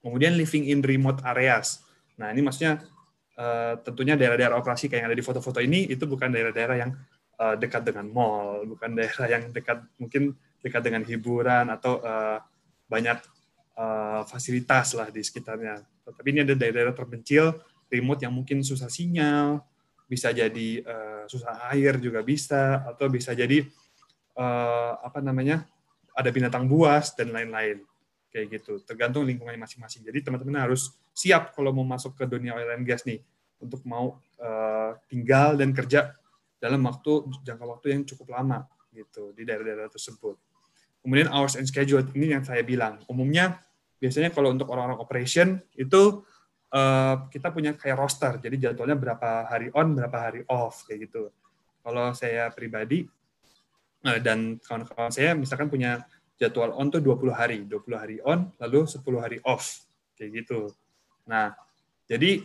Kemudian living in remote areas. Nah ini maksudnya uh, tentunya daerah-daerah operasi kayak yang ada di foto-foto ini itu bukan daerah-daerah yang uh, dekat dengan mall, bukan daerah yang dekat mungkin dekat dengan hiburan atau uh, banyak uh, fasilitas lah di sekitarnya. Tapi ini ada daerah-daerah terpencil, remote yang mungkin susah sinyal, bisa jadi uh, susah air juga bisa atau bisa jadi uh, apa namanya ada binatang buas dan lain-lain. Kayak gitu. Tergantung lingkungannya masing-masing. Jadi teman-teman harus siap kalau mau masuk ke dunia oil and gas nih untuk mau uh, tinggal dan kerja dalam waktu jangka waktu yang cukup lama gitu di daerah-daerah tersebut. Kemudian hours and schedule ini yang saya bilang. Umumnya biasanya kalau untuk orang-orang operation itu uh, kita punya kayak roster, jadi jadwalnya berapa hari on, berapa hari off kayak gitu. Kalau saya pribadi uh, dan kawan-kawan saya misalkan punya jadwal on tuh 20 hari, 20 hari on, lalu 10 hari off kayak gitu. Nah, jadi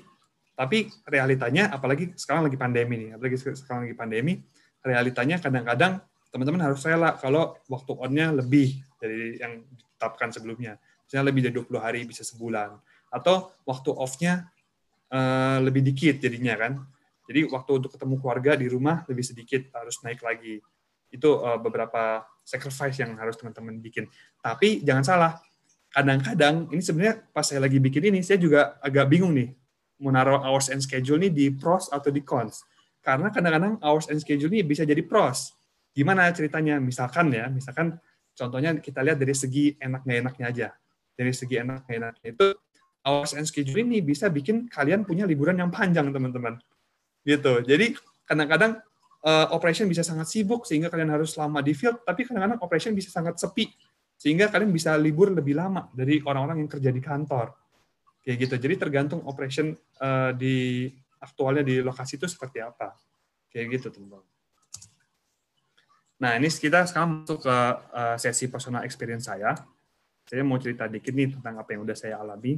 tapi realitanya apalagi sekarang lagi pandemi nih, apalagi sekarang lagi pandemi, realitanya kadang-kadang teman-teman harus rela kalau waktu on-nya lebih dari yang ditetapkan sebelumnya. Misalnya lebih dari 20 hari bisa sebulan atau waktu off-nya uh, lebih dikit jadinya kan. Jadi waktu untuk ketemu keluarga di rumah lebih sedikit harus naik lagi. Itu uh, beberapa sacrifice yang harus teman-teman bikin. Tapi jangan salah, kadang-kadang ini sebenarnya pas saya lagi bikin ini saya juga agak bingung nih mau naruh hours and schedule ini di pros atau di cons. Karena kadang-kadang hours and schedule ini bisa jadi pros. Gimana ceritanya? Misalkan ya, misalkan contohnya kita lihat dari segi enak nggak enaknya aja. Dari segi enak nggak enaknya itu hours and schedule ini bisa bikin kalian punya liburan yang panjang, teman-teman. Gitu. Jadi kadang-kadang uh, operation bisa sangat sibuk sehingga kalian harus lama di field, tapi kadang-kadang operation bisa sangat sepi sehingga kalian bisa libur lebih lama dari orang-orang yang kerja di kantor. Kayak gitu. Jadi tergantung operation uh, di aktualnya di lokasi itu seperti apa. Kayak gitu, teman-teman. Nah, ini kita sekarang masuk ke uh, sesi personal experience saya. Saya mau cerita dikit nih tentang apa yang udah saya alami.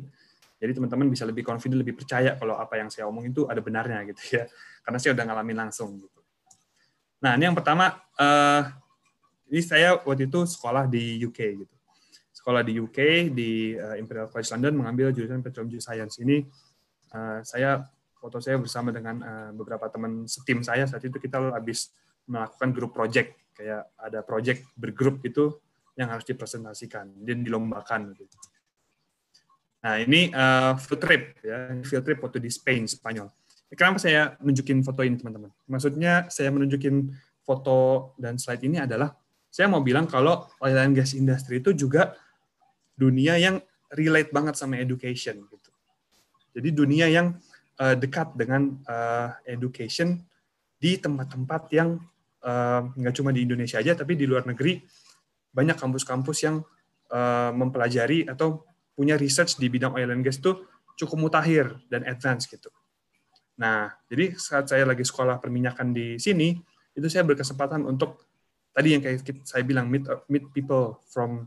Jadi teman-teman bisa lebih confident, lebih percaya kalau apa yang saya omong itu ada benarnya gitu ya. Karena saya udah ngalamin langsung gitu. Nah, ini yang pertama, uh, ini saya waktu itu sekolah di UK gitu. Sekolah di UK di uh, Imperial College London mengambil jurusan Petroleum Geoscience. Ini uh, saya foto saya bersama dengan uh, beberapa teman setim saya saat itu kita habis melakukan grup project kayak ada project bergrup itu yang harus dipresentasikan dan dilombakan gitu. Nah, ini uh, field trip ya, field trip waktu di Spain, Spanyol. Kenapa saya nunjukin foto ini, teman-teman? Maksudnya saya menunjukin foto dan slide ini adalah saya mau bilang kalau oil and gas industry itu juga dunia yang relate banget sama education gitu. Jadi dunia yang uh, dekat dengan uh, education di tempat-tempat yang uh, nggak cuma di Indonesia aja, tapi di luar negeri banyak kampus-kampus yang uh, mempelajari atau punya research di bidang oil and gas itu cukup mutakhir dan advance gitu. Nah, jadi saat saya lagi sekolah perminyakan di sini, itu saya berkesempatan untuk tadi yang kayak saya bilang meet meet people from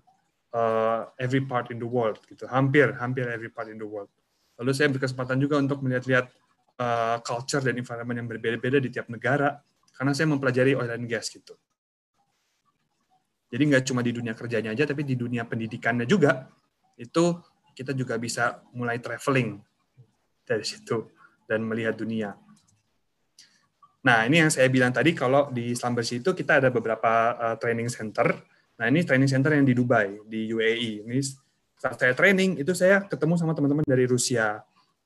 uh, every part in the world gitu, hampir hampir every part in the world. Lalu saya berkesempatan juga untuk melihat-lihat uh, culture dan environment yang berbeda-beda di tiap negara, karena saya mempelajari oil and gas gitu. Jadi nggak cuma di dunia kerjanya aja, tapi di dunia pendidikannya juga itu kita juga bisa mulai traveling dari situ dan melihat dunia. Nah, ini yang saya bilang tadi kalau di Slumberjee itu kita ada beberapa uh, training center. Nah, ini training center yang di Dubai, di UAE. Ini saat saya training itu saya ketemu sama teman-teman dari Rusia,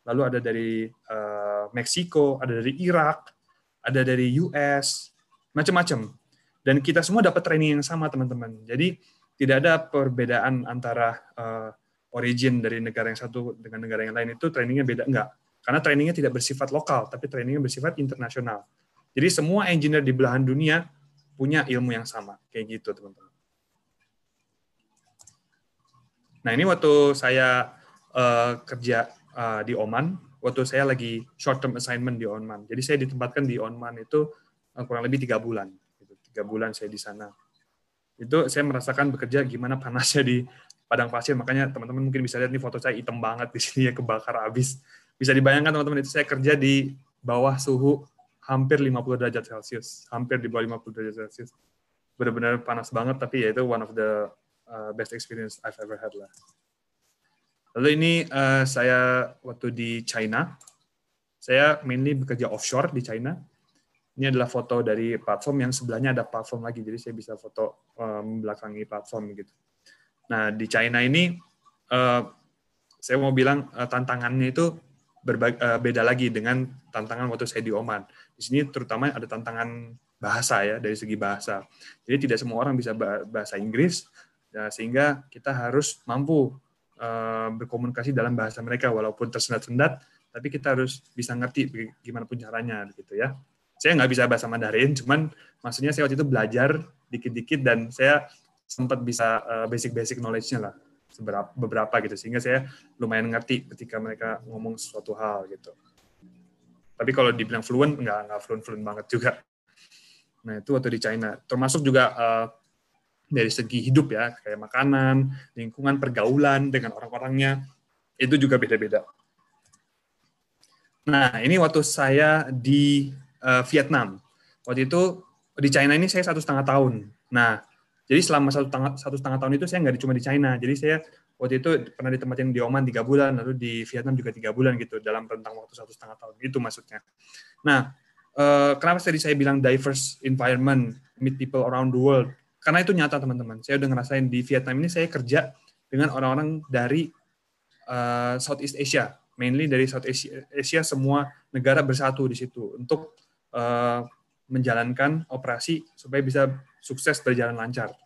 lalu ada dari uh, Meksiko, ada dari Irak, ada dari US, macam-macam. Dan kita semua dapat training yang sama, teman-teman. Jadi tidak ada perbedaan antara uh, origin dari negara yang satu dengan negara yang lain itu trainingnya beda enggak karena trainingnya tidak bersifat lokal, tapi trainingnya bersifat internasional. Jadi semua engineer di belahan dunia punya ilmu yang sama, kayak gitu teman-teman. Nah ini waktu saya uh, kerja uh, di Oman, waktu saya lagi short term assignment di Oman. Jadi saya ditempatkan di Oman itu uh, kurang lebih tiga bulan. Tiga bulan saya di sana. Itu saya merasakan bekerja gimana panasnya di padang pasir. Makanya teman-teman mungkin bisa lihat nih foto saya hitam banget di sini ya kebakar habis bisa dibayangkan teman-teman itu saya kerja di bawah suhu hampir 50 derajat Celcius, hampir di bawah 50 derajat Celcius. Benar-benar panas banget, tapi ya itu one of the uh, best experience I've ever had lah. Lalu ini uh, saya waktu di China, saya mainly bekerja offshore di China. Ini adalah foto dari platform yang sebelahnya ada platform lagi, jadi saya bisa foto um, membelakangi platform gitu. Nah di China ini, uh, saya mau bilang uh, tantangannya itu berbagi, uh, beda lagi dengan tantangan waktu saya di Oman. Di sini terutama ada tantangan bahasa ya dari segi bahasa. Jadi tidak semua orang bisa bahasa Inggris ya, sehingga kita harus mampu berkomunikasi dalam bahasa mereka walaupun tersendat-sendat, tapi kita harus bisa ngerti gimana pun caranya gitu ya. Saya nggak bisa bahasa Mandarin, cuman maksudnya saya waktu itu belajar dikit-dikit dan saya sempat bisa uh, basic-basic knowledge-nya lah seberapa beberapa gitu sehingga saya lumayan ngerti ketika mereka ngomong suatu hal gitu. Tapi kalau dibilang fluent nggak nggak fluent fluent banget juga. Nah itu waktu di China termasuk juga uh, dari segi hidup ya kayak makanan, lingkungan, pergaulan dengan orang-orangnya itu juga beda-beda. Nah ini waktu saya di uh, Vietnam waktu itu di China ini saya satu setengah tahun. Nah jadi selama satu setengah, satu setengah tahun itu saya nggak cuma di China. Jadi saya waktu itu pernah ditempatin di Oman tiga bulan, lalu di Vietnam juga tiga bulan gitu dalam rentang waktu satu setengah tahun. Itu maksudnya. Nah, eh, kenapa tadi saya bilang diverse environment, meet people around the world? Karena itu nyata teman-teman. Saya udah ngerasain di Vietnam ini saya kerja dengan orang-orang dari uh, Southeast Asia, mainly dari South Asia, Asia semua negara bersatu di situ untuk uh, menjalankan operasi supaya bisa sukses berjalan lancar.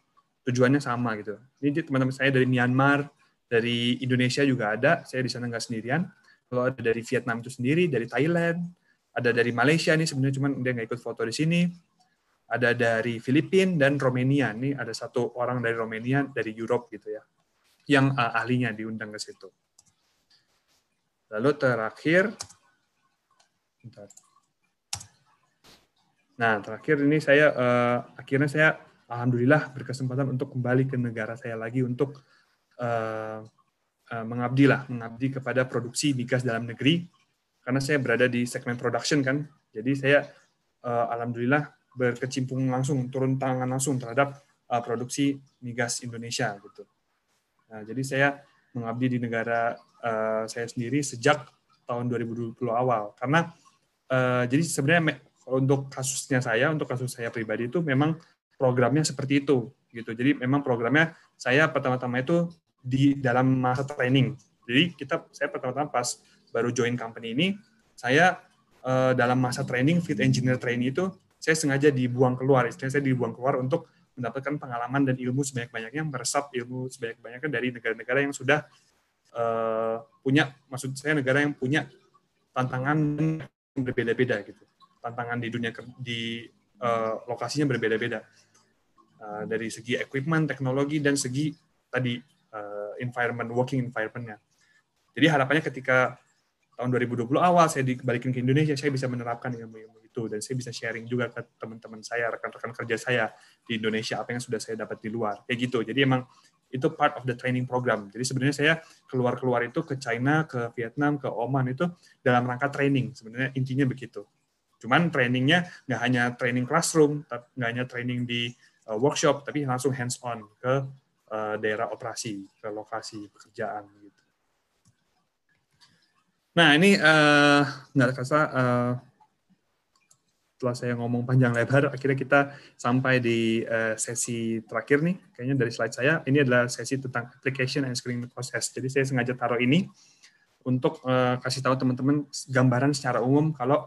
Tujuannya sama gitu. Ini teman-teman saya dari Myanmar, dari Indonesia juga ada. Saya di sana nggak sendirian. Kalau ada dari Vietnam itu sendiri, dari Thailand, ada dari Malaysia nih sebenarnya cuman dia nggak ikut foto di sini. Ada dari Filipina dan Romania. Ini ada satu orang dari Romania dari Europe gitu ya, yang uh, ahlinya diundang ke situ. Lalu terakhir. Nah, terakhir ini saya uh, akhirnya saya alhamdulillah berkesempatan untuk kembali ke negara saya lagi untuk uh, uh, mengabdi lah, mengabdi kepada produksi migas dalam negeri karena saya berada di segmen production kan. Jadi saya uh, alhamdulillah berkecimpung langsung, turun tangan langsung terhadap uh, produksi migas Indonesia gitu. Nah, jadi saya mengabdi di negara uh, saya sendiri sejak tahun 2020 awal karena uh, jadi sebenarnya untuk kasusnya saya untuk kasus saya pribadi itu memang programnya seperti itu gitu. Jadi memang programnya saya pertama-tama itu di dalam masa training. Jadi kita saya pertama-tama pas baru join company ini saya uh, dalam masa training fit engineer training itu saya sengaja dibuang keluar, istilahnya saya dibuang keluar untuk mendapatkan pengalaman dan ilmu sebanyak-banyaknya, meresap ilmu sebanyak-banyaknya dari negara-negara yang sudah uh, punya, maksud saya negara yang punya tantangan berbeda-beda gitu, tantangan di dunia di uh, lokasinya berbeda-beda uh, dari segi equipment, teknologi dan segi tadi uh, environment, working environmentnya. Jadi harapannya ketika tahun 2020 awal saya dibalikin ke Indonesia, saya bisa menerapkan ilmu-ilmu itu dan saya bisa sharing juga ke teman-teman saya, rekan-rekan kerja saya di Indonesia apa yang sudah saya dapat di luar. Kayak gitu. Jadi emang itu part of the training program. Jadi sebenarnya saya keluar-keluar itu ke China, ke Vietnam, ke Oman itu dalam rangka training. Sebenarnya intinya begitu. Cuman trainingnya nggak hanya training classroom, nggak hanya training di uh, workshop, tapi langsung hands on ke uh, daerah operasi, ke lokasi pekerjaan gitu. Nah ini uh, nggak kasa uh, setelah saya ngomong panjang lebar, akhirnya kita sampai di sesi terakhir nih. Kayaknya dari slide saya, ini adalah sesi tentang application and screening process. Jadi saya sengaja taruh ini untuk kasih tahu teman-teman gambaran secara umum kalau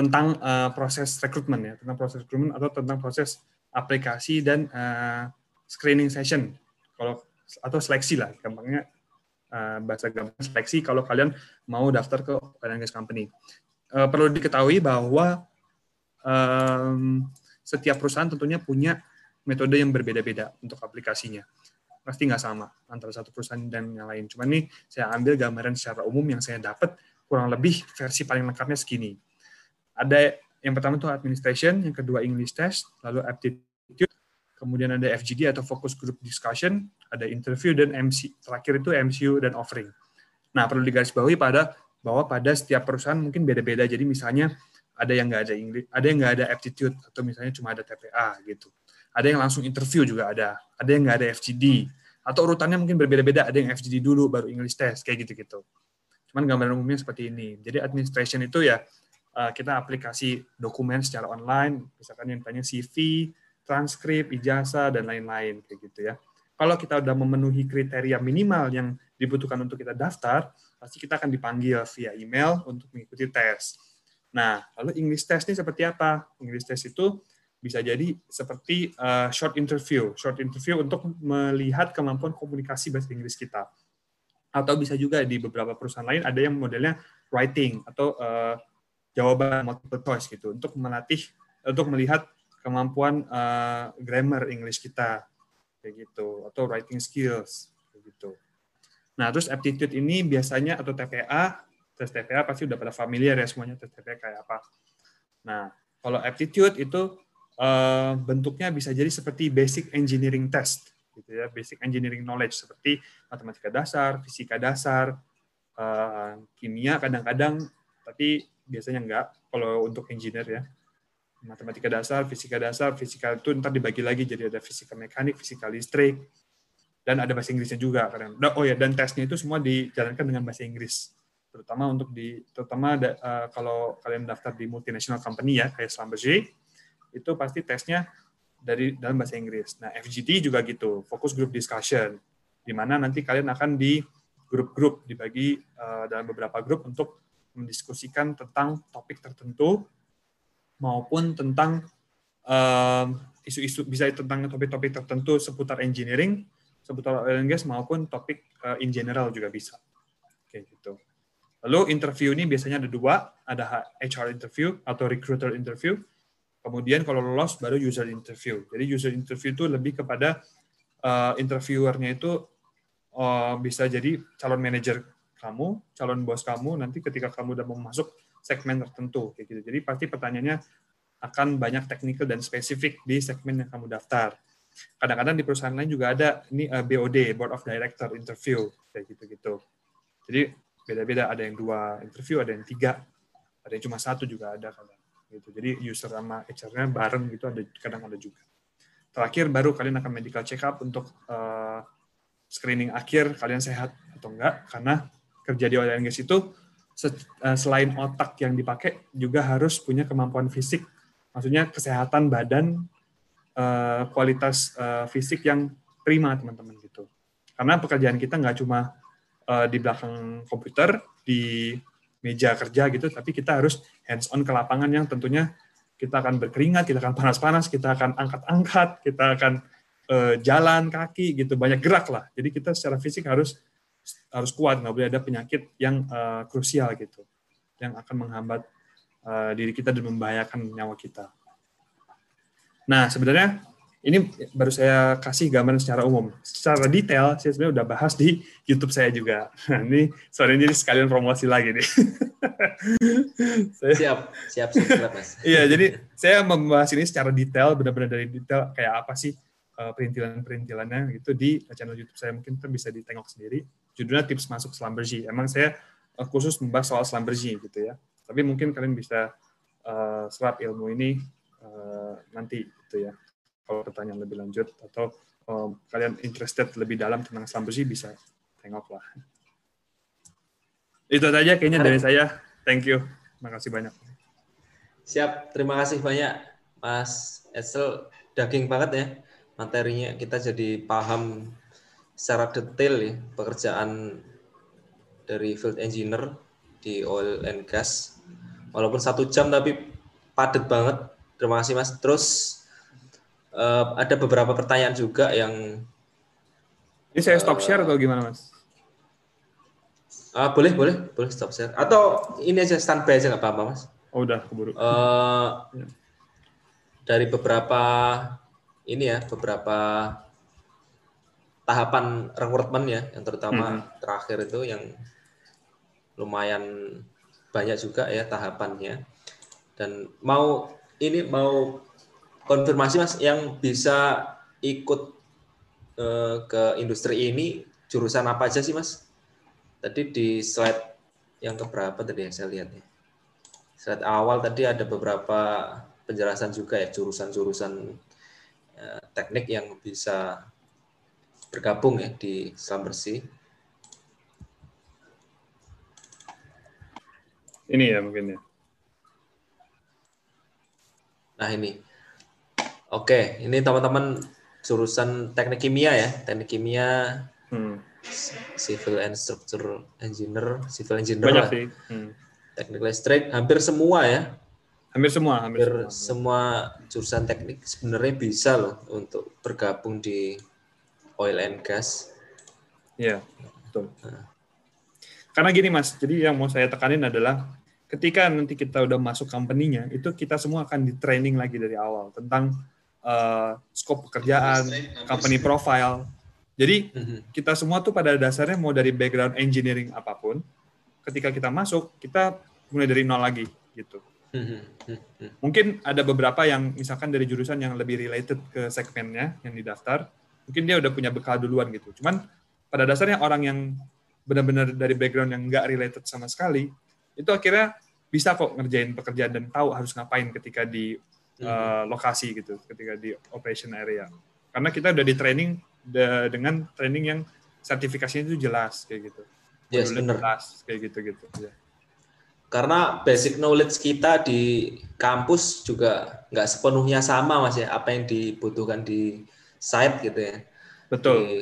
tentang uh, proses rekrutmen ya, tentang proses rekrutmen atau tentang proses aplikasi dan uh, screening session. Kalau atau seleksi lah, gampangnya Eh, bahasa gampang seleksi kalau kalian mau daftar ke and gas company. Uh, perlu diketahui bahwa um, setiap perusahaan tentunya punya metode yang berbeda-beda untuk aplikasinya. Pasti nggak sama antara satu perusahaan dan yang lain. Cuma nih saya ambil gambaran secara umum yang saya dapat kurang lebih versi paling lengkapnya segini. Ada yang pertama itu administration, yang kedua English test, lalu aptitude, kemudian ada FGD atau focus group discussion, ada interview dan MC terakhir itu MCU dan offering. Nah perlu digarisbawahi pada bahwa pada setiap perusahaan mungkin beda-beda. Jadi misalnya ada yang nggak ada English, ada yang nggak ada aptitude atau misalnya cuma ada TPA gitu. Ada yang langsung interview juga ada. Ada yang nggak ada FGD atau urutannya mungkin berbeda-beda. Ada yang FGD dulu baru English test kayak gitu-gitu. Cuman gambaran umumnya seperti ini. Jadi administration itu ya eh, kita aplikasi dokumen secara online, misalkan yang tanya CV, transkrip, ijazah, dan lain-lain kayak gitu ya. Kalau kita sudah memenuhi kriteria minimal yang dibutuhkan untuk kita daftar, pasti kita akan dipanggil via email untuk mengikuti tes. Nah, lalu English test ini seperti apa? English test itu bisa jadi seperti uh, short interview, short interview untuk melihat kemampuan komunikasi bahasa Inggris kita. Atau bisa juga di beberapa perusahaan lain ada yang modelnya writing atau uh, jawaban multiple choice gitu untuk melatih untuk melihat kemampuan uh, grammar English kita kayak gitu atau writing skills kayak gitu. Nah, terus aptitude ini biasanya atau TPA, tes TPA pasti udah pada familiar ya semuanya tes TPA kayak apa. Nah, kalau aptitude itu uh, bentuknya bisa jadi seperti basic engineering test gitu ya, basic engineering knowledge seperti matematika dasar, fisika dasar, uh, kimia kadang-kadang tapi biasanya enggak kalau untuk engineer ya matematika dasar, fisika dasar, fisika itu ntar dibagi lagi jadi ada fisika mekanik, fisika listrik, dan ada bahasa Inggrisnya juga kadang. Oh ya, dan tesnya itu semua dijalankan dengan bahasa Inggris, terutama untuk di terutama ada, uh, kalau kalian daftar di multinational company ya kayak Schlumberger, itu pasti tesnya dari dalam bahasa Inggris. Nah, FGD juga gitu, fokus group discussion, di mana nanti kalian akan di grup-grup dibagi uh, dalam beberapa grup untuk mendiskusikan tentang topik tertentu maupun tentang isu-isu uh, bisa tentang topik-topik tertentu seputar engineering, seputar oil and gas maupun topik uh, in general juga bisa. Oke gitu. Lalu interview ini biasanya ada dua, ada HR interview atau recruiter interview. Kemudian kalau lolos baru user interview. Jadi user interview itu lebih kepada uh, interviewernya itu uh, bisa jadi calon manajer kamu, calon bos kamu nanti ketika kamu udah mau masuk segmen tertentu kayak gitu. Jadi pasti pertanyaannya akan banyak teknikal dan spesifik di segmen yang kamu daftar. Kadang-kadang di perusahaan lain juga ada ini eh, BOD, Board of Director interview kayak gitu-gitu. Jadi beda-beda ada yang dua interview, ada yang tiga, ada yang cuma satu juga ada kadang. gitu. Jadi user sama HR-nya bareng gitu ada kadang ada juga. Terakhir baru kalian akan medical check up untuk uh, screening akhir kalian sehat atau enggak karena kerja di oil and gas itu eh, selain otak yang dipakai juga harus punya kemampuan fisik. Maksudnya kesehatan badan eh, kualitas fisik yang prima teman-teman gitu. Karena pekerjaan kita nggak cuma di belakang komputer di meja kerja gitu tapi kita harus hands on ke lapangan yang tentunya kita akan berkeringat kita akan panas-panas kita akan angkat-angkat kita akan jalan kaki gitu banyak gerak lah. Jadi kita secara fisik harus harus kuat nggak boleh ada penyakit yang uh, krusial gitu yang akan menghambat uh, diri kita dan membahayakan nyawa kita nah sebenarnya ini baru saya kasih gambaran secara umum. Secara detail, saya sebenarnya udah bahas di YouTube saya juga. Nah, ini sore ini sekalian promosi lagi nih. saya, siap, siap, siap, Mas. Iya, jadi saya membahas ini secara detail, benar-benar dari detail kayak apa sih uh, perintilan-perintilannya itu di channel YouTube saya mungkin bisa ditengok sendiri. Judulnya tips masuk Slambergy. Emang saya uh, khusus membahas soal Slambergy gitu ya. Tapi mungkin kalian bisa uh, serap ilmu ini uh, nanti gitu ya. Kalau pertanyaan lebih lanjut atau uh, kalian interested lebih dalam tentang Slambergy bisa tengok lah. Itu saja kayaknya dari saya. Thank you. Terima kasih banyak. Siap, terima kasih banyak Mas Esel. Daging banget ya materinya kita jadi paham secara detail ya pekerjaan dari field engineer di oil and gas. Walaupun satu jam tapi padat banget. Terima kasih mas. Terus uh, ada beberapa pertanyaan juga yang ini saya stop uh, share atau gimana mas? Uh, boleh boleh. Boleh stop share. Atau ini aja standby aja nggak apa-apa mas. Oh udah keburu. Uh, dari beberapa ini ya beberapa tahapan rekrutmen ya yang terutama hmm. terakhir itu yang lumayan banyak juga ya tahapannya. Dan mau ini mau konfirmasi mas yang bisa ikut eh, ke industri ini jurusan apa aja sih mas? Tadi di slide yang keberapa tadi yang saya lihat ya? Slide awal tadi ada beberapa penjelasan juga ya jurusan-jurusan Eh, teknik yang bisa bergabung ya di selam bersih. Ini ya mungkin ya. Nah ini. Oke, ini teman-teman jurusan teknik kimia ya, teknik kimia, hmm. civil and structure engineer, civil engineer Banyak lah. sih. Hmm. Teknik listrik, hampir semua ya Hampir semua, hampir, hampir semua. semua jurusan teknik sebenarnya bisa loh untuk bergabung di oil and gas. Iya, betul. Nah. Karena gini Mas, jadi yang mau saya tekanin adalah ketika nanti kita udah masuk company-nya, itu kita semua akan di training lagi dari awal tentang uh, scope pekerjaan, company profile. Jadi mhm. kita semua tuh pada dasarnya mau dari background engineering apa pun, ketika kita masuk, kita mulai dari nol lagi gitu. Mungkin ada beberapa yang misalkan dari jurusan yang lebih related ke segmennya yang didaftar, mungkin dia udah punya bekal duluan gitu. Cuman pada dasarnya orang yang benar-benar dari background yang nggak related sama sekali, itu akhirnya bisa kok ngerjain pekerjaan dan tahu harus ngapain ketika di uh, lokasi gitu, ketika di operation area. Karena kita udah di training de dengan training yang sertifikasinya itu jelas kayak gitu. Yes, benar. Jelas kayak gitu-gitu. Ya karena basic knowledge kita di kampus juga nggak sepenuhnya sama mas ya apa yang dibutuhkan di site gitu ya. Betul. Di,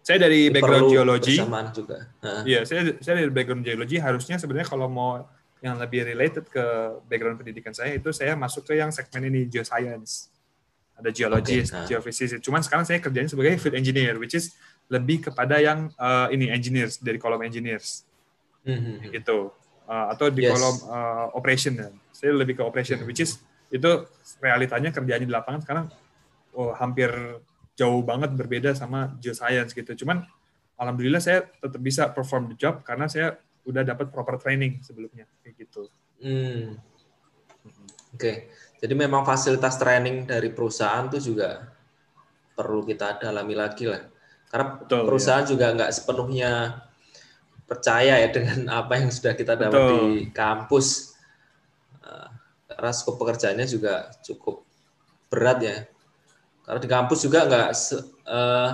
saya dari background geologi juga. Iya saya saya dari background geologi harusnya sebenarnya kalau mau yang lebih related ke background pendidikan saya itu saya masuk ke yang segmen ini geoscience. Ada geologis okay, geofisika cuman sekarang saya kerjanya sebagai field engineer which is lebih kepada yang uh, ini engineers dari kolom engineers. Mm -hmm. gitu. Uh, atau di yes. kolom uh, operation. Ya. Saya lebih ke operation, which is itu realitanya kerjanya di lapangan. Sekarang oh, hampir jauh banget berbeda sama geoscience gitu. Cuman alhamdulillah saya tetap bisa perform the job karena saya udah dapat proper training sebelumnya kayak gitu. Hmm. Oke, okay. jadi memang fasilitas training dari perusahaan tuh juga perlu kita dalami lagi lah. Karena Betul, perusahaan ya. juga nggak sepenuhnya percaya ya dengan apa yang sudah kita dapat Betul. di kampus. Uh, karena skop pekerjaannya juga cukup berat ya. Karena di kampus juga nggak se, uh,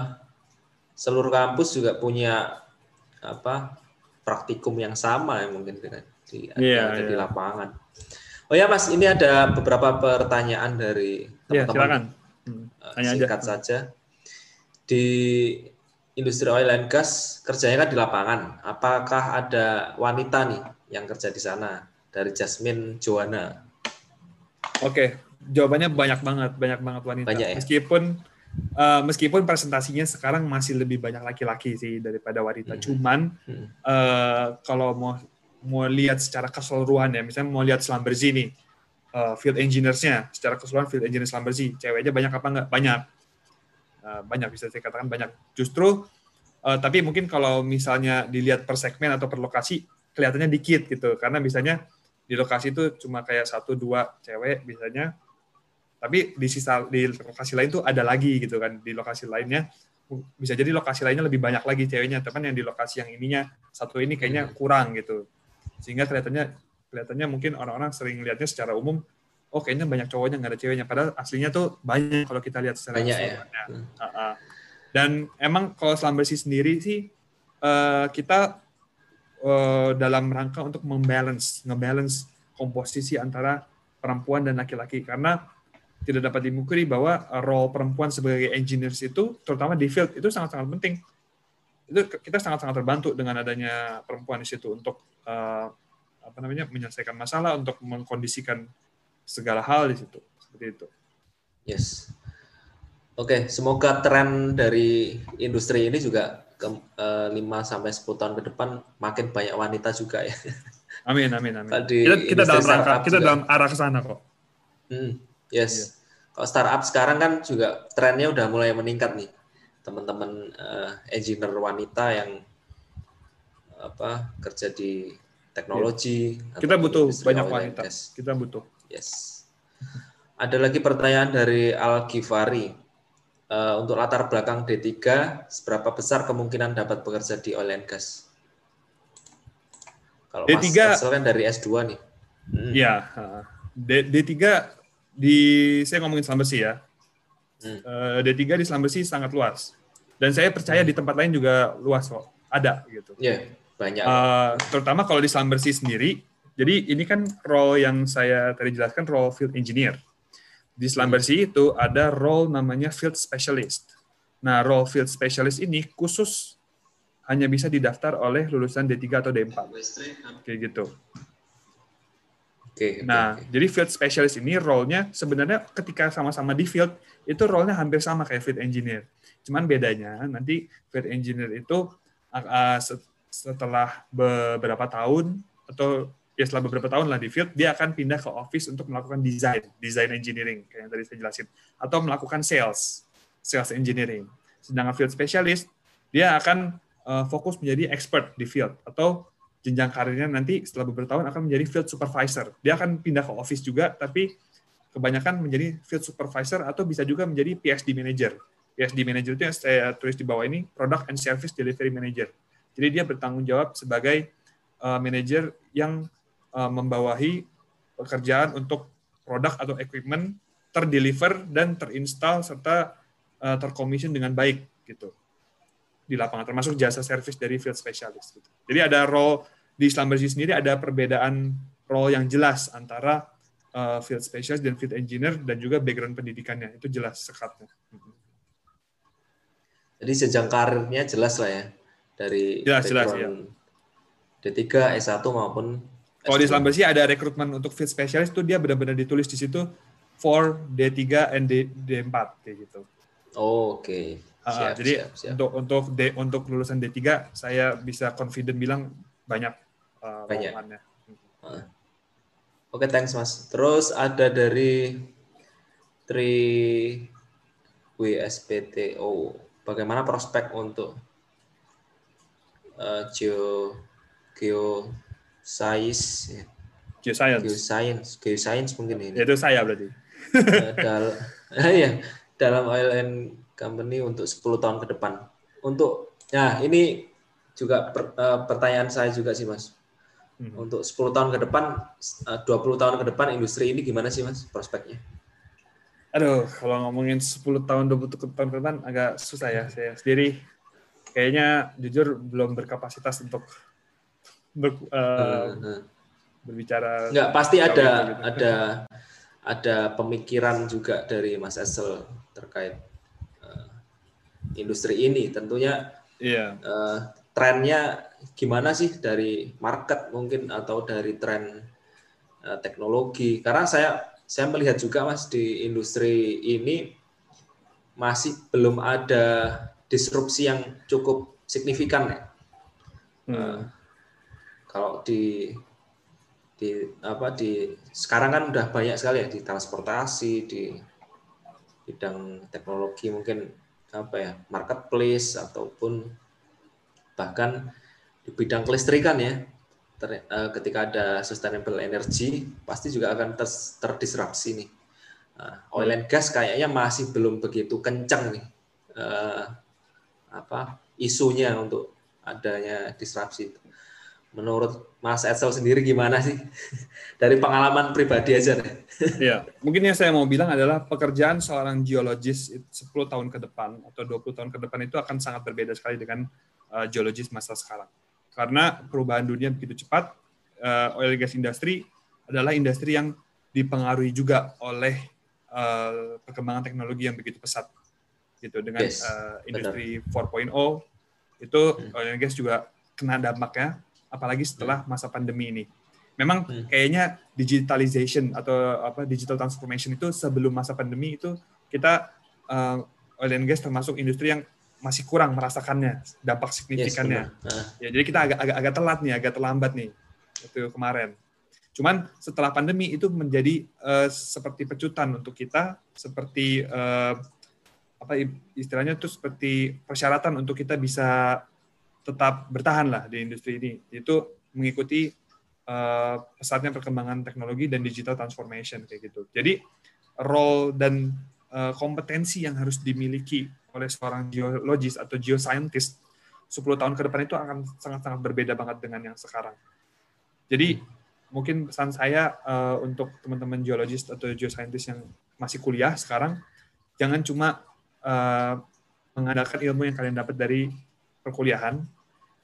seluruh kampus juga punya apa praktikum yang sama ya mungkin dengan di, yeah, ada yeah. di lapangan. Oh ya Mas, ini ada beberapa pertanyaan dari Iya, teman-teman. silakan. Hmm, tanya aja. Singkat saja. Di industri oil and gas kerjanya kan di lapangan. Apakah ada wanita nih yang kerja di sana? Dari Jasmine Joanna. Oke, jawabannya banyak banget, banyak banget wanita. Banyak ya? Meskipun eh, meskipun presentasinya sekarang masih lebih banyak laki-laki sih daripada wanita. Hmm. Cuman Hmm. eh, kalau mau mau lihat secara keseluruhan ya, misalnya mau lihat Slamberzi nih, eh, field engineers-nya, secara keseluruhan field engineer Slamberzi, ceweknya banyak apa enggak? Banyak. Eh, banyak bisa saya katakan banyak. Justru eh, tapi mungkin kalau misalnya dilihat per segmen atau per lokasi kelihatannya dikit gitu, karena misalnya di lokasi itu cuma kayak satu dua cewek biasanya tapi di sisa di lokasi lain tuh ada lagi gitu kan di lokasi lainnya. Bisa jadi lokasi lainnya lebih banyak lagi ceweknya tapi yang di lokasi yang ininya satu ini kayaknya kurang gitu. Sehingga kelihatannya kelihatannya mungkin orang-orang sering lihatnya secara umum oh kayaknya banyak cowoknya nggak ada ceweknya. Padahal aslinya tuh banyak kalau kita lihat secara Banyak ya? Hmm. Dan emang kalau Slumbersi sendiri sih eh, kita eh, dalam rangka untuk membalance, ngebalance komposisi antara perempuan dan laki-laki. Karena tidak dapat dimungkiri bahwa eh, role perempuan sebagai engineers itu terutama di field itu sangat-sangat penting. Itu kita sangat-sangat terbantu dengan adanya perempuan di situ untuk eh, apa namanya menyelesaikan masalah, untuk mengkondisikan segala hal di situ. Seperti itu. Yes. Oke, semoga tren dari industri ini juga ke, 5 sampai 10 tahun ke depan makin banyak wanita juga ya. Amin, amin, amin. Di Kita, kita dalam rangka, kita juga. dalam arah ke sana kok. Hmm, yes. Kalau startup sekarang kan juga trennya udah mulai meningkat nih. Teman-teman eh, engineer wanita yang apa kerja di teknologi. Kita atau butuh banyak wanita. gas. Kita butuh. Yes. Ada lagi pertanyaan dari Al Ghifari. Eh, untuk latar belakang D3, seberapa besar kemungkinan dapat bekerja di oil and gas? Kalau Mas D3 Axel kan dari S2 nih. Hmm. Heeh. D, D3 di saya ngomongin Slambesi ya. Hmm. Eh, D3 di Slambesi sangat luas. Dan saya percaya di tempat lain juga luas kok. Ada gitu. Ya, banyak. Eh, terutama kalau di Slumbersi sendiri. Jadi ini kan role yang saya tadi jelaskan role field engineer. Di Slumbersi itu ada role namanya field specialist. Nah, role field specialist ini khusus hanya bisa didaftar oleh lulusan D3 atau D4 kayak gitu. Oke, Nah, oke. jadi field specialist ini role-nya sebenarnya ketika sama-sama di field itu role-nya hampir sama kayak field engineer. Cuman bedanya nanti field engineer itu uh, set- setelah beberapa tahun atau ya setelah beberapa tahun lah di field dia akan pindah ke office untuk melakukan desain, design engineering kayak yang tadi saya jelasin atau melakukan sales, sales engineering. Sedangkan field specialist dia akan uh, fokus menjadi expert di field atau jenjang karirnya nanti setelah beberapa tahun akan menjadi field supervisor. Dia akan pindah ke office juga, tapi kebanyakan menjadi field supervisor atau bisa juga menjadi PSD manager. PSD manager itu yang saya tulis di bawah ini, Product and Service Delivery Manager. Jadi dia bertanggung jawab sebagai uh, manager yang uh, membawahi pekerjaan untuk produk atau equipment terdeliver dan terinstall serta uh, terkomision dengan baik gitu di lapangan termasuk jasa service dari field specialist gitu. Jadi ada role di Slumberji sendiri ada perbedaan role yang jelas antara uh, field specialist dan field engineer dan juga background pendidikannya itu jelas sekatnya. Jadi jenjang karirnya jelas lah ya dari Jelas, jelas, background D3, S1 maupun Kalau di S2. Slumberji ada rekrutmen untuk field specialist itu dia benar-benar ditulis di situ for D3 and D, D4 kayak gitu. Oh, Oke. Uh, Siap, jadi siap, siap. untuk untuk D, untuk lulusan D3 saya bisa confident bilang banyak uh, Banyak. lowongannya. Oke, thanks Mas. Terus ada dari Tri WSPTO. Bagaimana prospek untuk eh, geo geoscience, ya. Geoscience. geoscience, geoscience mungkin ini. Itu saya berarti. Eh, dal ya, dalam oil and company untuk 10 tahun ke depan. Untuk ya ini juga per- eh, pertanyaan saya juga sih Mas. Hmm. Untuk 10 tahun ke depan, 20 tahun ke depan industri ini gimana sih Mas prospeknya? Aduh, kalau ngomongin 10 tahun, 20 tahun ke depan agak susah ya. Saya sendiri kayaknya jujur belum berkapasitas untuk ber, uh, uh, berbicara. Enggak, pasti ada gitu. ada ada pemikiran juga dari Mas Esel terkait uh, industri ini. Tentunya yeah. Iya. uh, trennya gimana sih dari market mungkin atau dari tren uh, teknologi? Karena saya saya melihat juga Mas di industri ini masih belum ada disrupsi yang cukup signifikan ya. Hmm. Uh, kalau di di apa di sekarang kan udah banyak sekali ya di transportasi di bidang teknologi mungkin apa ya marketplace ataupun bahkan di bidang kelistrikan ya. Ter, uh, ketika ada sustainable energy pasti juga akan ter, terdisrupsi nih. Uh, oil and gas kayaknya masih belum begitu kencang nih. Uh, apa isunya untuk adanya disrupsi menurut Mas Edsel sendiri gimana sih? Dari pengalaman pribadi aja nih? Ya, mungkin yang saya mau bilang adalah pekerjaan seorang geologis 10 tahun ke depan atau 20 tahun ke depan itu akan sangat berbeda sekali dengan geologis masa sekarang. Karena perubahan dunia begitu cepat, uh, oil and gas industry adalah industri yang dipengaruhi juga oleh uh, perkembangan teknologi yang begitu pesat gitu dengan yes, uh, industri 4.0 itu hmm. oil and gas juga kena dampaknya apalagi setelah hmm. masa pandemi ini. Memang hmm. kayaknya digitalization atau apa digital transformation itu sebelum masa pandemi itu kita uh, oil and gas termasuk industri yang masih kurang merasakannya dampak signifikannya. Yes. Ya jadi kita agak, agak agak telat nih, agak terlambat nih itu kemarin. Cuman setelah pandemi itu menjadi uh, seperti pecutan untuk kita, seperti uh, apa istilahnya itu seperti persyaratan untuk kita bisa tetap bertahan lah di industri ini itu mengikuti uh, pesatnya perkembangan teknologi dan digital transformation kayak gitu. Jadi role dan uh, kompetensi yang harus dimiliki oleh seorang geologis atau geoscientist 10 tahun ke depan itu akan sangat-sangat berbeda banget dengan yang sekarang. Jadi mungkin pesan saya uh, untuk teman-teman geologis atau geoscientist yang masih kuliah sekarang jangan cuma uh, mengandalkan ilmu yang kalian dapat dari perkuliahan,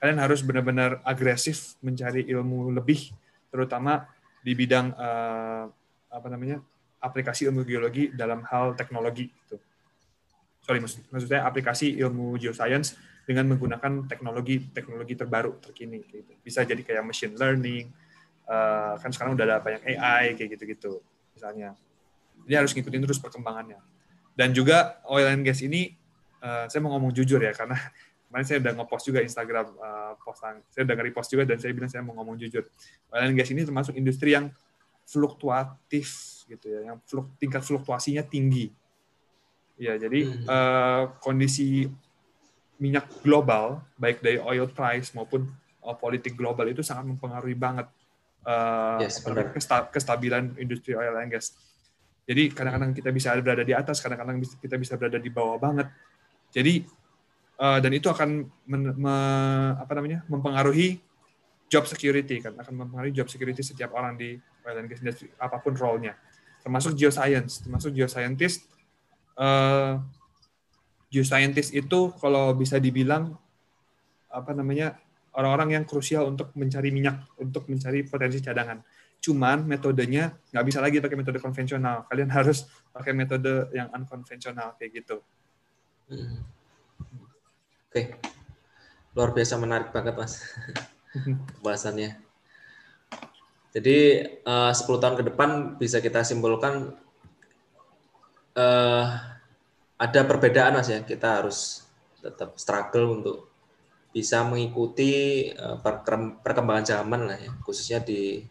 kalian harus benar-benar agresif mencari ilmu lebih, terutama di bidang uh, apa namanya aplikasi ilmu geologi dalam hal teknologi. Gitu. Sorry, maksud, maksud saya aplikasi ilmu geoscience dengan menggunakan teknologi-teknologi terbaru terkini. Gitu. Bisa jadi kayak machine learning, uh, kan sekarang udah ada banyak AI kayak gitu-gitu, misalnya. Jadi harus ngikutin terus perkembangannya. Dan juga oil and gas ini, uh, saya mau ngomong jujur ya, karena kemarin saya udah ngepost juga Instagram uh, postan saya udah nge-repost juga dan saya bilang saya mau ngomong jujur oil and gas ini termasuk industri yang fluktuatif gitu ya yang fluk, tingkat fluktuasinya tinggi ya jadi hmm. uh, kondisi minyak global baik dari oil price maupun uh, politik global itu sangat mempengaruhi banget uh, yes, kestabilan industri oil and gas. Jadi kadang-kadang kita bisa berada di atas kadang-kadang kita bisa berada di bawah banget. Jadi uh, dan itu akan men, me, apa namanya mempengaruhi job security kan. Akan mempengaruhi job security setiap orang di oil and gas industry apa pun role-nya. Termasuk geoscience termasuk geoscientist uh, geoscientist itu kalau bisa dibilang apa namanya orang-orang yang krusial untuk mencari minyak untuk mencari potensi cadangan. Cuman metodenya nggak bisa lagi pakai metode konvensional. Kalian harus pakai metode yang unkonvensional kayak gitu. Hmm. Oke, luar biasa menarik banget mas. Bahasannya. Jadi eh, uh, 10 tahun ke depan bisa kita simpulkan uh, ada perbedaan mas ya. Kita harus tetap struggle untuk bisa mengikuti uh, perkembangan zaman lah ya, khususnya di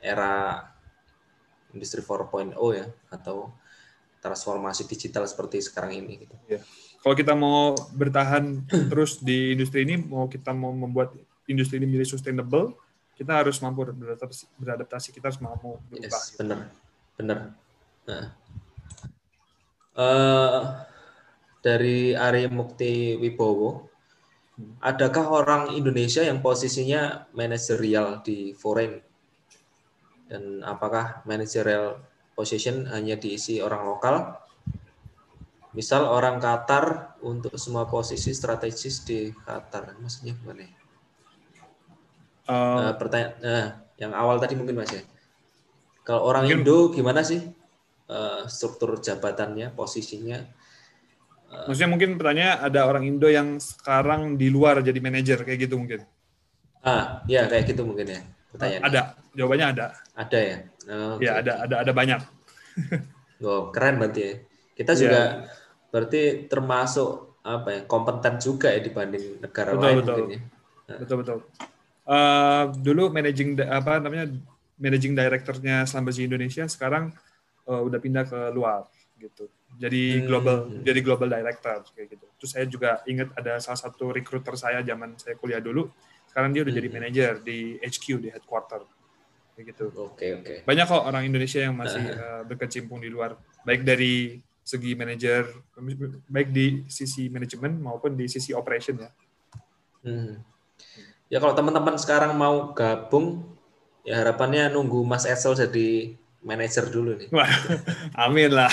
era industri 4.0 ya atau transformasi digital seperti sekarang ini gitu. Yeah kalau kita mau bertahan terus di industri ini, mau kita mau membuat industri ini menjadi sustainable, kita harus mampu beradaptasi, beradaptasi kita harus mampu berubah. Yes, benar, benar. Nah. Uh, dari Ari Mukti Wibowo, adakah orang Indonesia yang posisinya manajerial di foreign? Dan apakah managerial position hanya diisi orang lokal? Misal orang Qatar untuk semua posisi strategis di Qatar. Maksudnya gimana ya? Uh, pertanyaan uh, yang awal tadi mungkin mas ya. Kalau orang mungkin, Indo gimana sih uh, struktur jabatannya posisinya Maksudnya mungkin pertanyaan ada orang Indo yang sekarang di luar jadi manajer kayak gitu mungkin. Ah, ya kayak gitu mungkin ya pertanyaan. Ada, jawabannya ada. Ada ya. Oh, ya ada, ada, ada banyak. oh keren berarti ya. Kita iya. juga berarti termasuk apa ya kompeten juga ya dibanding negara betul, lain betul. mungkin ya. Betul betul. Uh, dulu managing apa namanya managing directornya Slambersi Indonesia sekarang uh, udah pindah ke luar gitu jadi hmm. global hmm. jadi global director kayak gitu. Terus saya juga ingat ada salah satu recruiter saya zaman saya kuliah dulu. Sekarang dia udah hmm. jadi manajer di HQ di headquarter kayak gitu. Oke okay, oke. Okay. Banyak kok orang Indonesia yang masih uh, berkecimpung di luar, baik dari segi manajer, baik di sisi manajemen maupun di sisi operation ya. Hmm. Ya kalau teman-teman sekarang mau gabung, ya harapannya nunggu Mas Esel jadi manajer dulu nih. Wah, amin lah.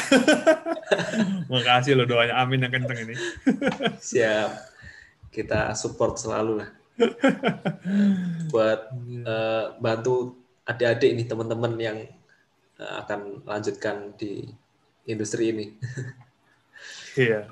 Makasih lo doanya amin yang kenceng ini. Siap. Kita support selalu lah. Buat uh, bantu adik-adik nih teman-teman yang uh, akan lanjutkan di industri ini. Iya.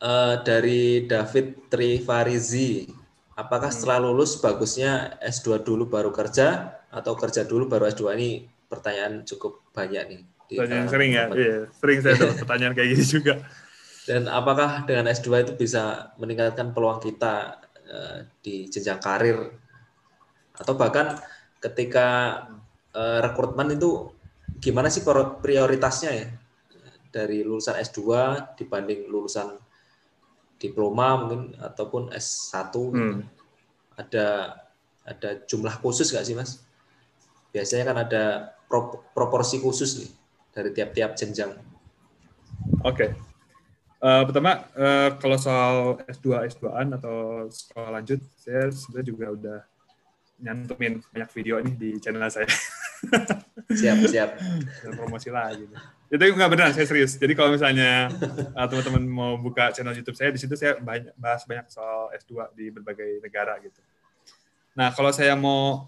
uh, dari David Trifarizi, apakah hmm. setelah lulus bagusnya S2 dulu baru kerja atau kerja dulu baru S2 ini pertanyaan cukup banyak nih. Pertanyaan sering ya, iya, sering saya dapat pertanyaan kayak gini juga. Dan apakah dengan S2 itu bisa meningkatkan peluang kita uh, di jenjang karir atau bahkan ketika uh, rekrutmen itu gimana sih prioritasnya ya dari lulusan S2 dibanding lulusan diploma mungkin ataupun S1 gitu. hmm. ada ada jumlah khusus nggak sih mas? Biasanya kan ada proporsi khusus nih dari tiap-tiap jenjang. Oke. Okay. Uh, eh, pertama, uh, kalau soal S2, S2-an atau sekolah lanjut, saya sebenarnya juga udah nyantumin banyak video nih di channel saya. siap, siap. Dan promosi lah gitu. Itu nggak benar, saya serius. Jadi kalau misalnya uh, teman-teman mau buka channel YouTube saya, di situ saya banyak, bahas banyak soal S2 di berbagai negara gitu. Nah, kalau saya mau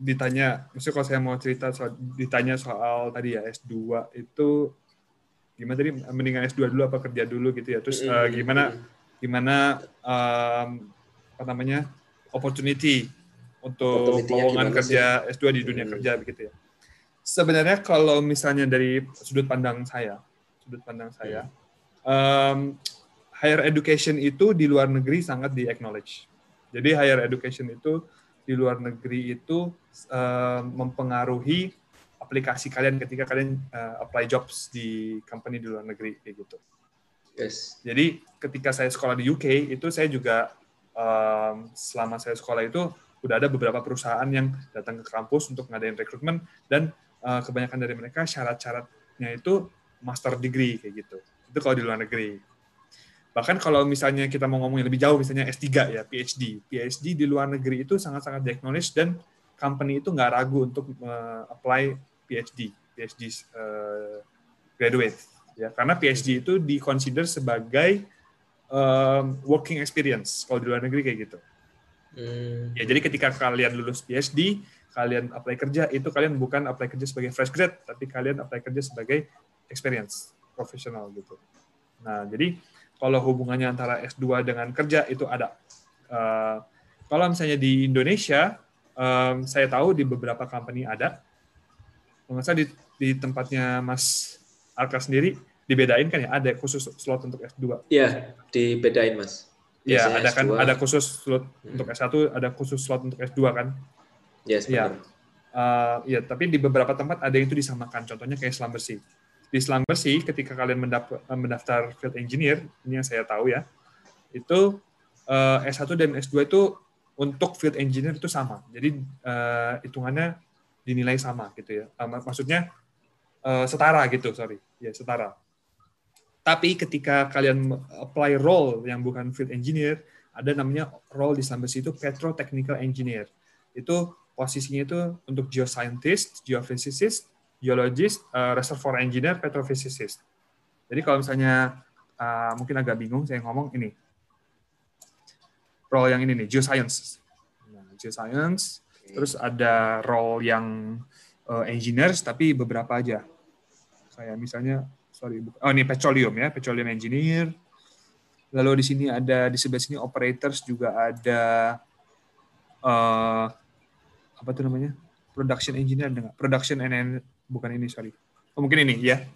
ditanya, maksudnya kalau saya mau cerita soal, ditanya soal tadi ya S2 itu gimana tadi mendingan S2 dulu apa kerja dulu gitu ya. Terus uh, gimana gimana um, apa namanya? opportunity untuk lowongan kerja sih? S2 di dunia hmm. kerja begitu ya. Sebenarnya kalau misalnya dari sudut pandang saya, sudut pandang saya, um, higher education itu di luar negeri sangat di acknowledge. Jadi higher education itu di luar negeri itu uh, mempengaruhi aplikasi kalian ketika kalian uh, apply jobs di company di luar negeri kayak gitu. Yes. Jadi ketika saya sekolah di UK itu saya juga um, selama saya sekolah itu udah ada beberapa perusahaan yang datang ke kampus untuk ngadain rekrutmen dan uh, kebanyakan dari mereka syarat-syaratnya itu master degree kayak gitu. Itu kalau di luar negeri. Bahkan kalau misalnya kita mau ngomongin lebih jauh, misalnya S3 ya, PhD. PhD di luar negeri itu sangat-sangat di dan company itu nggak ragu untuk uh, apply PhD, PhD uh, graduate. Ya, karena PhD itu di-consider sebagai um, working experience kalau di luar negeri kayak gitu. Hmm. Ya, jadi ketika kalian lulus PhD, kalian apply kerja itu kalian bukan apply kerja sebagai fresh grad, tapi kalian apply kerja sebagai experience profesional gitu. Nah, jadi kalau hubungannya antara S2 dengan kerja itu ada. Uh, kalau misalnya di Indonesia, um, saya tahu di beberapa company ada. Kalau di, di tempatnya Mas Arka sendiri, dibedain kan ya? Ada khusus slot untuk S2. Iya, dibedain Mas. Iya, ada kan ada khusus slot hmm. untuk S1, ada khusus slot untuk S2 kan? Yes, iya, uh, ya, tapi di beberapa tempat ada yang itu disamakan. Contohnya kayak Slumbersea di sih ketika kalian mendaftar field engineer ini yang saya tahu ya itu eh, S1 dan S2 itu untuk field engineer itu sama. Jadi uh, hitungannya dinilai sama gitu ya. Maksudnya setara gitu sorry. Ya setara. Tapi ketika kalian apply role yang bukan field engineer, ada namanya role di Slumbersi itu petrotechnical engineer. Itu posisinya itu untuk geoscientist, geophysicist, geologist, uh, reservoir engineer, petrophysicist. Jadi kalau misalnya uh, mungkin agak bingung saya ngomong ini. Role yang ini nih, geoscience. Nah, geoscience, okay. terus ada role yang uh, engineers tapi beberapa aja. Kayak misalnya sorry, oh ini petroleum ya, petroleum engineer. Lalu di sini ada di sebelah sini operators juga ada uh, apa tuh namanya? Production engineer dengan production and bukan ini sorry. Oh, mungkin ini ya.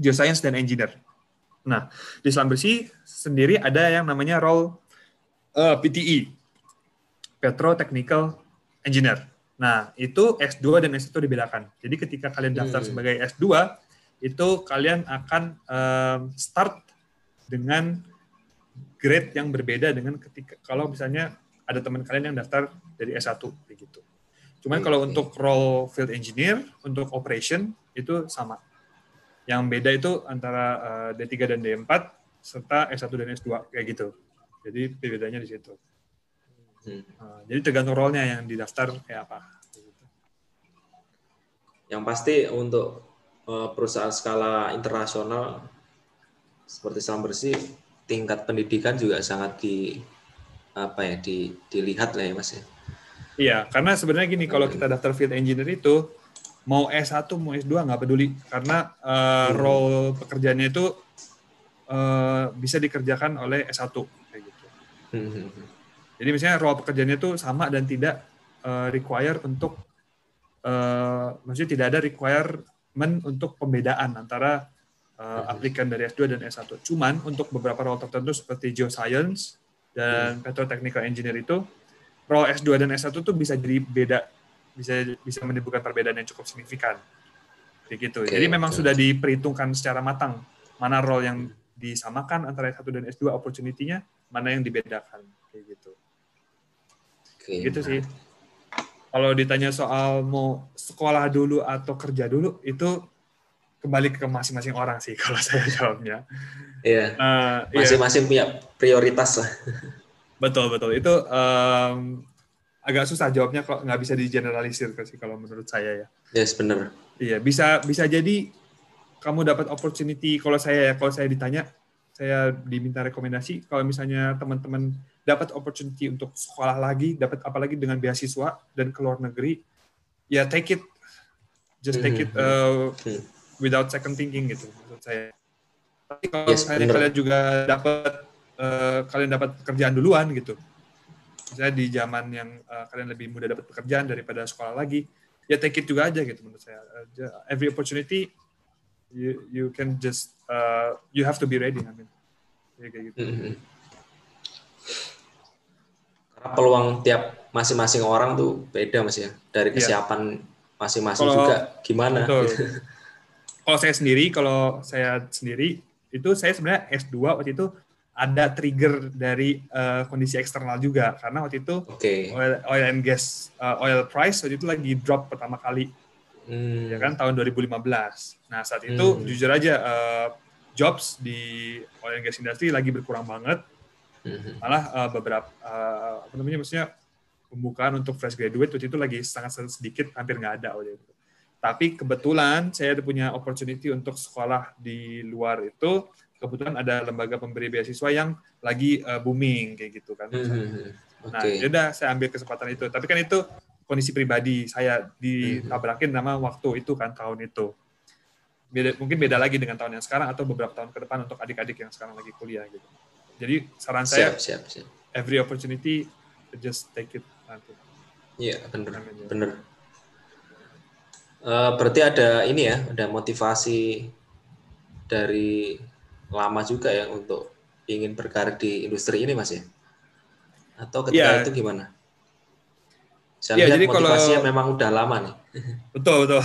Geoscience dan engineer. Nah, di Selam Bersih sendiri ada yang namanya role uh, PTE, Petro Technical Engineer. Nah, itu S2 dan S1 dibedakan. Jadi ketika kalian daftar hmm. sebagai S2, itu kalian akan um, start dengan grade yang berbeda dengan ketika kalau misalnya ada teman kalian yang daftar dari S1 begitu. Cuman kalau untuk role field engineer, untuk operation itu sama. Yang beda itu antara uh, D3 dan D4 serta S1 dan S2 kayak gitu. Jadi bedanya di situ. Hmm. Uh, jadi tergantung role-nya yang didaftar kayak apa. Yang pasti untuk uh, perusahaan skala internasional seperti Salam Bersih, tingkat pendidikan juga sangat di apa ya di, dilihat lah ya Mas ya. Iya, karena sebenarnya gini kalau kita daftar field engineer itu mau S1 mau S2 nggak peduli karena uh, role pekerjaannya itu uh, bisa dikerjakan oleh S1 kayak gitu. Hmm. Jadi misalnya role pekerjaannya itu sama dan tidak uh, require untuk uh, maksudnya tidak ada requirement untuk pembedaan antara uh, aplikan dari S2 dan S1. Cuman untuk beberapa role tertentu seperti geoscience dan petrotechnical engineer itu role S2 dan S1 tuh bisa jadi beda bisa bisa menimbulkan perbedaan yang cukup signifikan. Begitu. Okay, Jadi memang okay. sudah diperhitungkan secara matang mana role yang disamakan antara S1 dan S2 opportunity-nya, mana yang dibedakan kayak gitu. Okay. Gitu sih. Kalau ditanya soal mau sekolah dulu atau kerja dulu, itu kembali ke masing-masing orang sih kalau saya jawabnya. Iya. Uh, masing-masing punya prioritas lah. Betul betul. Itu um, agak susah jawabnya kalau nggak bisa digeneralisir sih kalau menurut saya ya. Yes benar. Iya bisa bisa jadi kamu dapat opportunity kalau saya ya kalau saya ditanya saya diminta rekomendasi kalau misalnya teman-teman dapat opportunity untuk sekolah lagi, dapat apalagi dengan beasiswa dan ke luar negeri, ya take it, just take it uh, without second thinking gitu menurut saya. Tapi kalau yes, misalnya kalian juga dapat uh, kalian dapat pekerjaan duluan gitu, misalnya di zaman yang uh, kalian lebih mudah dapat pekerjaan daripada sekolah lagi, ya take it juga aja gitu menurut saya. Uh, every opportunity you you can just uh, you have to be ready. I mean, ya kayak gitu. Mm-hmm karena peluang tiap masing-masing orang tuh beda mas ya dari iya. kesiapan masing-masing kalau, juga gimana kalau saya sendiri kalau saya sendiri itu saya sebenarnya S2 waktu itu ada trigger dari uh, kondisi eksternal juga karena waktu itu okay. oil, oil and gas uh, oil price waktu itu lagi drop pertama kali hmm. ya kan tahun 2015 nah saat itu hmm. jujur aja uh, jobs di oil and gas industry lagi berkurang banget Mm-hmm. Malah uh, beberapa uh, apa namanya maksudnya pembukaan untuk fresh graduate waktu itu lagi sangat sedikit, hampir nggak ada waktu itu. Tapi kebetulan saya punya opportunity untuk sekolah di luar itu. Kebetulan ada lembaga pemberi beasiswa yang lagi uh, booming kayak gitu kan. Mm-hmm. Nah, okay. yaudah saya ambil kesempatan itu. Tapi kan itu kondisi pribadi saya ditabrakin nama waktu itu kan tahun itu. Beda, mungkin beda lagi dengan tahun yang sekarang atau beberapa tahun ke depan untuk adik-adik yang sekarang lagi kuliah gitu. Jadi saran saya, siap, siap. every opportunity just take it nanti. Iya benar, benar. Uh, berarti ada ini ya, ada motivasi dari lama juga ya untuk ingin berkarir di industri ini mas ya? Atau ketika ya. itu gimana? Saya ya, lihat jadi motivasinya kalau, memang udah lama nih. Betul betul.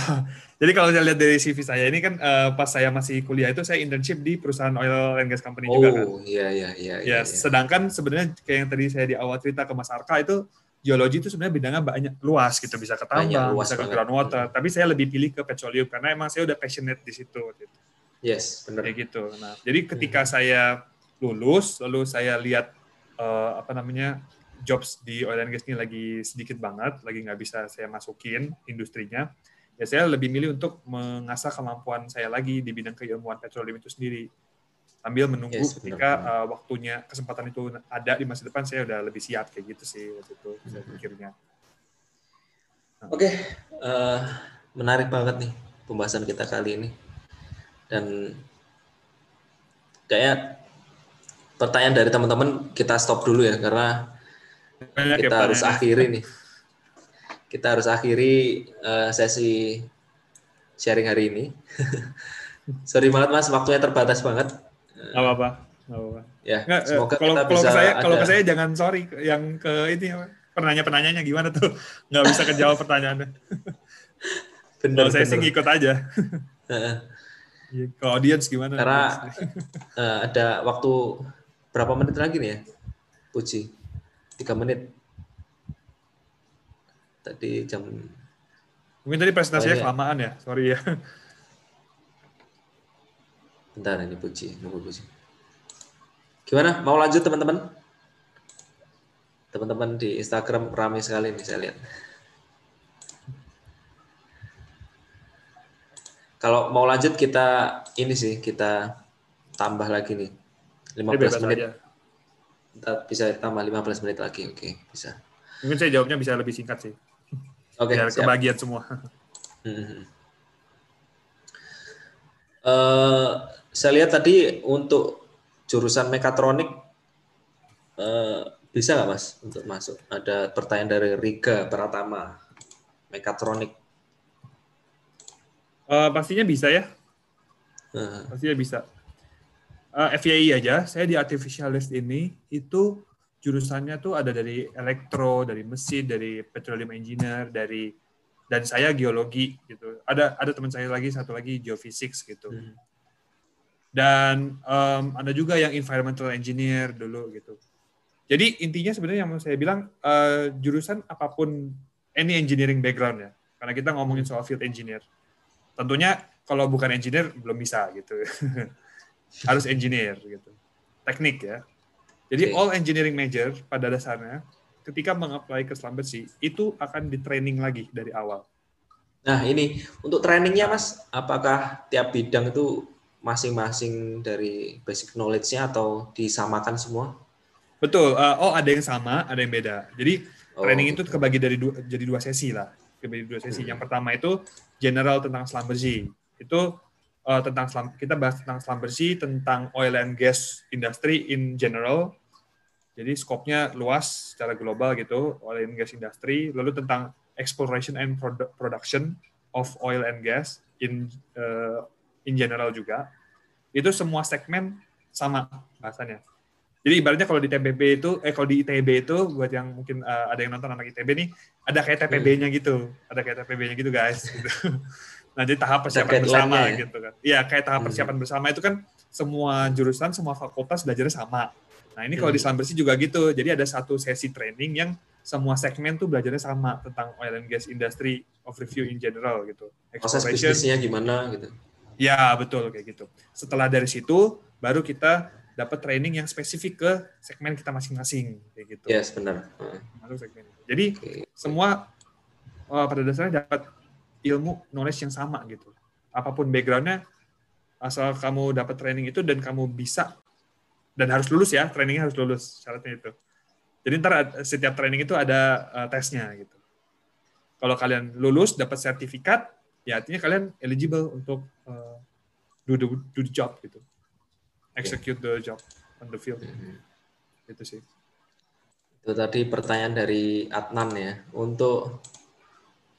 Jadi kalau saya lihat dari CV saya ini kan uh, pas saya masih kuliah itu saya internship di perusahaan oil and gas company oh, juga kan. Oh iya iya iya. Ya, ya, sedangkan sebenarnya kayak yang tadi saya di awal cerita ke Mas Arka itu geologi itu sebenarnya bidangnya banyak luas gitu bisa ke tambang, bisa ke groundwater. Hmm. Tapi saya lebih pilih ke petroleum karena emang saya udah passionate di situ. Gitu. Yes, benar. Kayak gitu. Nah, jadi ketika saya lulus, lalu saya lihat uh, apa namanya jobs di oil and gas ini lagi sedikit banget, lagi nggak bisa saya masukin industrinya, ya saya lebih milih untuk mengasah kemampuan saya lagi di bidang keilmuan petroleum itu sendiri sambil menunggu yes, ketika uh, waktunya kesempatan itu ada di masa depan saya udah lebih siap kayak gitu sih waktu itu saya hmm. pikirnya. Oke, okay. uh, eh, menarik banget nih pembahasan kita kali ini dan kayak pertanyaan dari teman-teman kita stop dulu ya karena Banyak kita ya, harus ya. akhiri nih. Kita harus akhiri uh, sesi sharing hari ini. Sorry banget Mas, waktunya terbatas banget. Gak apa-apa. apa-apa. Ya, Nggak, eh, semoga kalau, kita kalau bisa ke saya, ada... kalau ke saya jangan sorry yang ke ini penanya-penanyanya gimana tuh nggak bisa kejawab pertanyaannya. bener, kalau saya bener. sih ngikut aja. ke audience gimana? Karena uh, ada waktu berapa menit lagi nih ya, Puji? Tiga menit. Tadi jam. Mungkin tadi presentasinya oh, kelamaan ya, sorry ya. Bentar ini Puji, nunggu Puji. Gimana? Mau lanjut teman-teman? Teman-teman di Instagram ramai sekali nih saya lihat. Kalau mau lanjut kita ini sih kita tambah lagi nih 15 menit. Aja. Kita bisa tambah 15 menit lagi. Oke, bisa. Mungkin saya jawabnya bisa lebih singkat sih. Oke, okay, kebagian semua. Hmm. Uh, saya lihat tadi untuk jurusan mekatronik uh, bisa nggak mas untuk masuk? Ada pertanyaan dari Riga Pratama, mekatronik. Uh, pastinya bisa ya. Uh. Pastinya bisa. Uh, eh, FYI aja, saya di artificialist ini itu jurusannya tuh ada dari elektro, dari mesin, dari petroleum engineer, dari dan saya geologi gitu. Ada ada teman saya lagi satu lagi geophysics gitu. Hmm dan um, ada juga yang environmental engineer dulu gitu. Jadi intinya sebenarnya yang mau saya bilang uh, jurusan apa pun any engineering background ya, karena kita ngomongin soal field engineer. Tentunya kalau bukan engineer belum bisa gitu, harus engineer gitu, teknik ya. Jadi okay. all engineering major pada dasarnya ketika mengapply ke Slumbersea itu akan di training lagi dari awal. Nah ini untuk trainingnya mas, apakah tiap bidang itu masing-masing dari basic knowledge-nya atau disamakan semua? Betul. Uh, oh, ada yang sama, ada yang beda. Jadi oh, training itu kebagi dari dua, jadi dua sesi lah. Kebagi dua sesi. Yang pertama itu general tentang Slumbersea. Itu uh, tentang slam, kita bahas tentang Slumbersea, tentang oil and gas industry in general. Jadi skopnya luas secara global gitu, oil and gas industry. Lalu tentang exploration and production of oil and gas in uh, in general juga, itu semua segmen sama bahasanya. Jadi ibaratnya kalau di TBB itu, eh kalau di ITB itu, buat yang mungkin uh, ada yang nonton anak ITB nih, ada kayak TPB-nya hmm. gitu, ada kayak TPB-nya gitu guys. Gitu. Nah jadi tahap persiapan bersama ya? gitu kan. Iya kayak tahap hmm. persiapan bersama itu kan semua jurusan, semua fakultas belajarnya sama. Nah ini kalau di Islam Bersih juga gitu, jadi ada satu sesi training yang semua segmen tuh belajarnya sama tentang oil and gas industry of review in general gitu. Proses bisnisnya gimana gitu. Ya, betul kayak gitu. Setelah dari situ baru kita dapat training yang spesifik ke segmen kita masing-masing kayak gitu. Yes, benar. Masuk segmen. Jadi okay. semua uh, pada dasarnya dapat ilmu knowledge yang sama gitu. Apa pun backgroundnya, asal kamu dapat training itu dan kamu bisa dan harus lulus ya, trainingnya harus lulus syaratnya itu. Jadi ntar setiap training itu ada uh, tesnya gitu. Kalau kalian lulus dapat sertifikat, ya artinya kalian eligible untuk uh, do the do the job gitu execute the job on the field mm-hmm. itu sih itu tadi pertanyaan dari Adnan ya untuk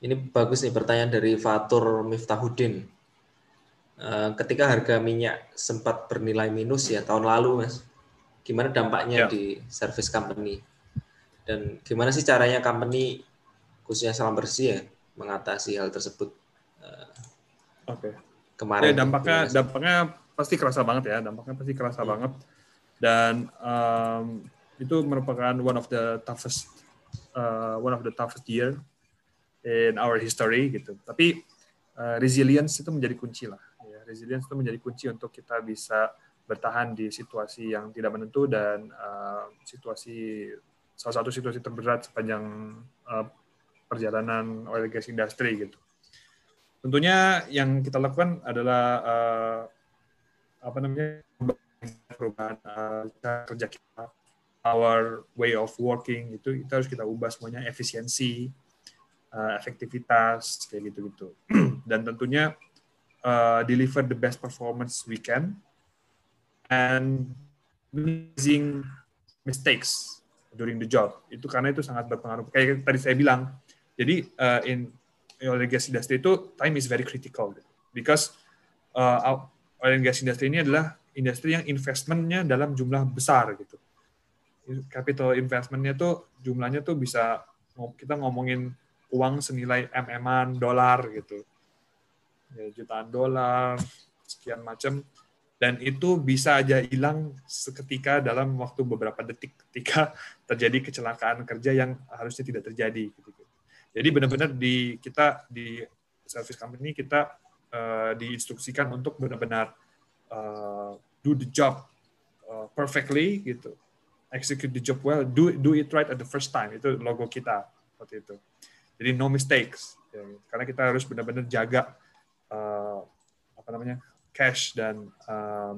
ini bagus nih pertanyaan dari Fatur Miftahudin uh, ketika harga minyak sempat bernilai minus ya tahun lalu mas gimana dampaknya yeah. di service company dan gimana sih caranya company khususnya salam bersih ya mengatasi hal tersebut Oke. Okay. Kemarin. Ya, dampaknya gitu, dampaknya pasti kerasa banget ya. Dampaknya pasti kerasa hmm. banget. Dan um, itu merupakan one of the toughest uh, one of the toughest year in our history gitu. Tapi uh, resilience itu menjadi kunci lah. Ya. resilience itu menjadi kunci untuk kita bisa bertahan di situasi yang tidak menentu dan uh, situasi salah satu situasi terberat sepanjang uh, perjalanan oil and gas industry gitu. Tentunya yang kita lakukan adalah uh, apa namanya perubahan uh, kerja kita, our way of working itu kita harus kita ubah semuanya efisiensi, uh, efektivitas kayak gitu-gitu. Dan tentunya uh, deliver the best performance we can and minimizing mistakes during the job. Itu karena itu sangat berpengaruh. Kayak tadi saya bilang, jadi uh, in and gas industry itu time is very critical because uh, oil and gas industry ini adalah industri yang investmentnya dalam jumlah besar gitu. Capital investmentnya tuh jumlahnya tuh bisa kita ngomongin uang senilai mm-an dolar gitu, ya, jutaan dolar, sekian macam, dan itu bisa aja hilang seketika dalam waktu beberapa detik ketika terjadi kecelakaan kerja yang harusnya tidak terjadi. Gitu. Jadi benar-benar di kita di service company kita uh, diinstruksikan untuk benar-benar uh, do the job uh, perfectly gitu, execute the job well, do do it right at the first time itu logo kita seperti itu. Jadi no mistakes, ya, karena kita harus benar-benar jaga uh, apa namanya cash dan um,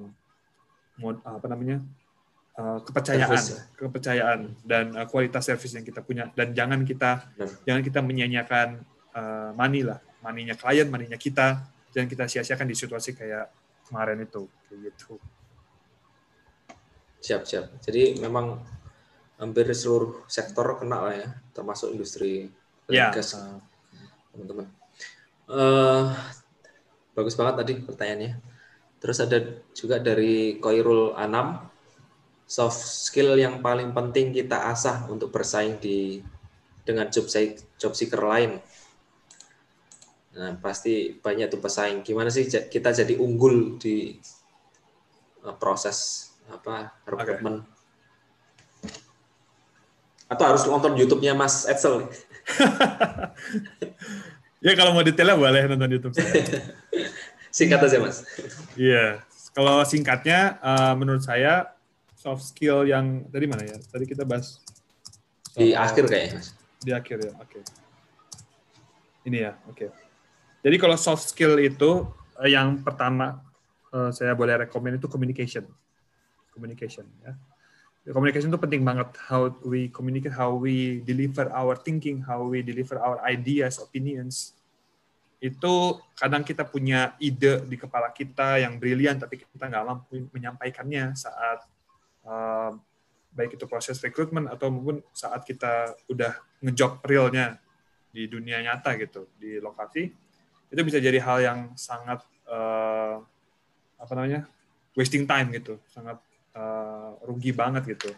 apa namanya uh, kepercayaan, service. Ya. kepercayaan dan uh, kualitas service yang kita punya dan jangan kita Benar. jangan kita menyanyiakan uh, money lah, maninya klien, maninya kita, jangan kita sia-siakan di situasi kayak kemarin itu, kayak gitu. Siap siap. Jadi memang hampir seluruh sektor kena lah ya, termasuk industri ya. gas, teman-teman. Uh, bagus banget tadi pertanyaannya. Terus ada juga dari Koirul Anam, soft skill yang paling penting kita asah untuk bersaing di dengan job job seeker lain. Nah, pasti banyak tuh pesaing. Gimana sih kita jadi unggul di uh, proses apa rekrutmen? Okay. Atau harus nonton YouTube-nya Mas Edsel? ya kalau mau detailnya boleh nonton YouTube saya. Singkat aja Mas. Iya, kalau singkatnya uh, menurut saya soft skill yang tadi mana ya? Tadi kita bahas di akhir kayaknya. Di akhir ya, oke. Okay. Ini ya, oke. Okay. Jadi kalau soft skill itu eh, yang pertama uh, saya boleh rekomend itu communication. Communication ya. Communication itu penting banget. How we communicate, how we deliver our thinking, how we deliver our ideas, opinions. Itu kadang kita punya ide di kepala kita yang brilian, tapi kita nggak mampu menyampaikannya saat uh, baik itu proses rekrutmen atau mungkin saat kita udah ngejob realnya di dunia nyata gitu di lokasi itu bisa jadi hal yang sangat uh, apa namanya wasting time gitu. Sangat uh, rugi banget gitu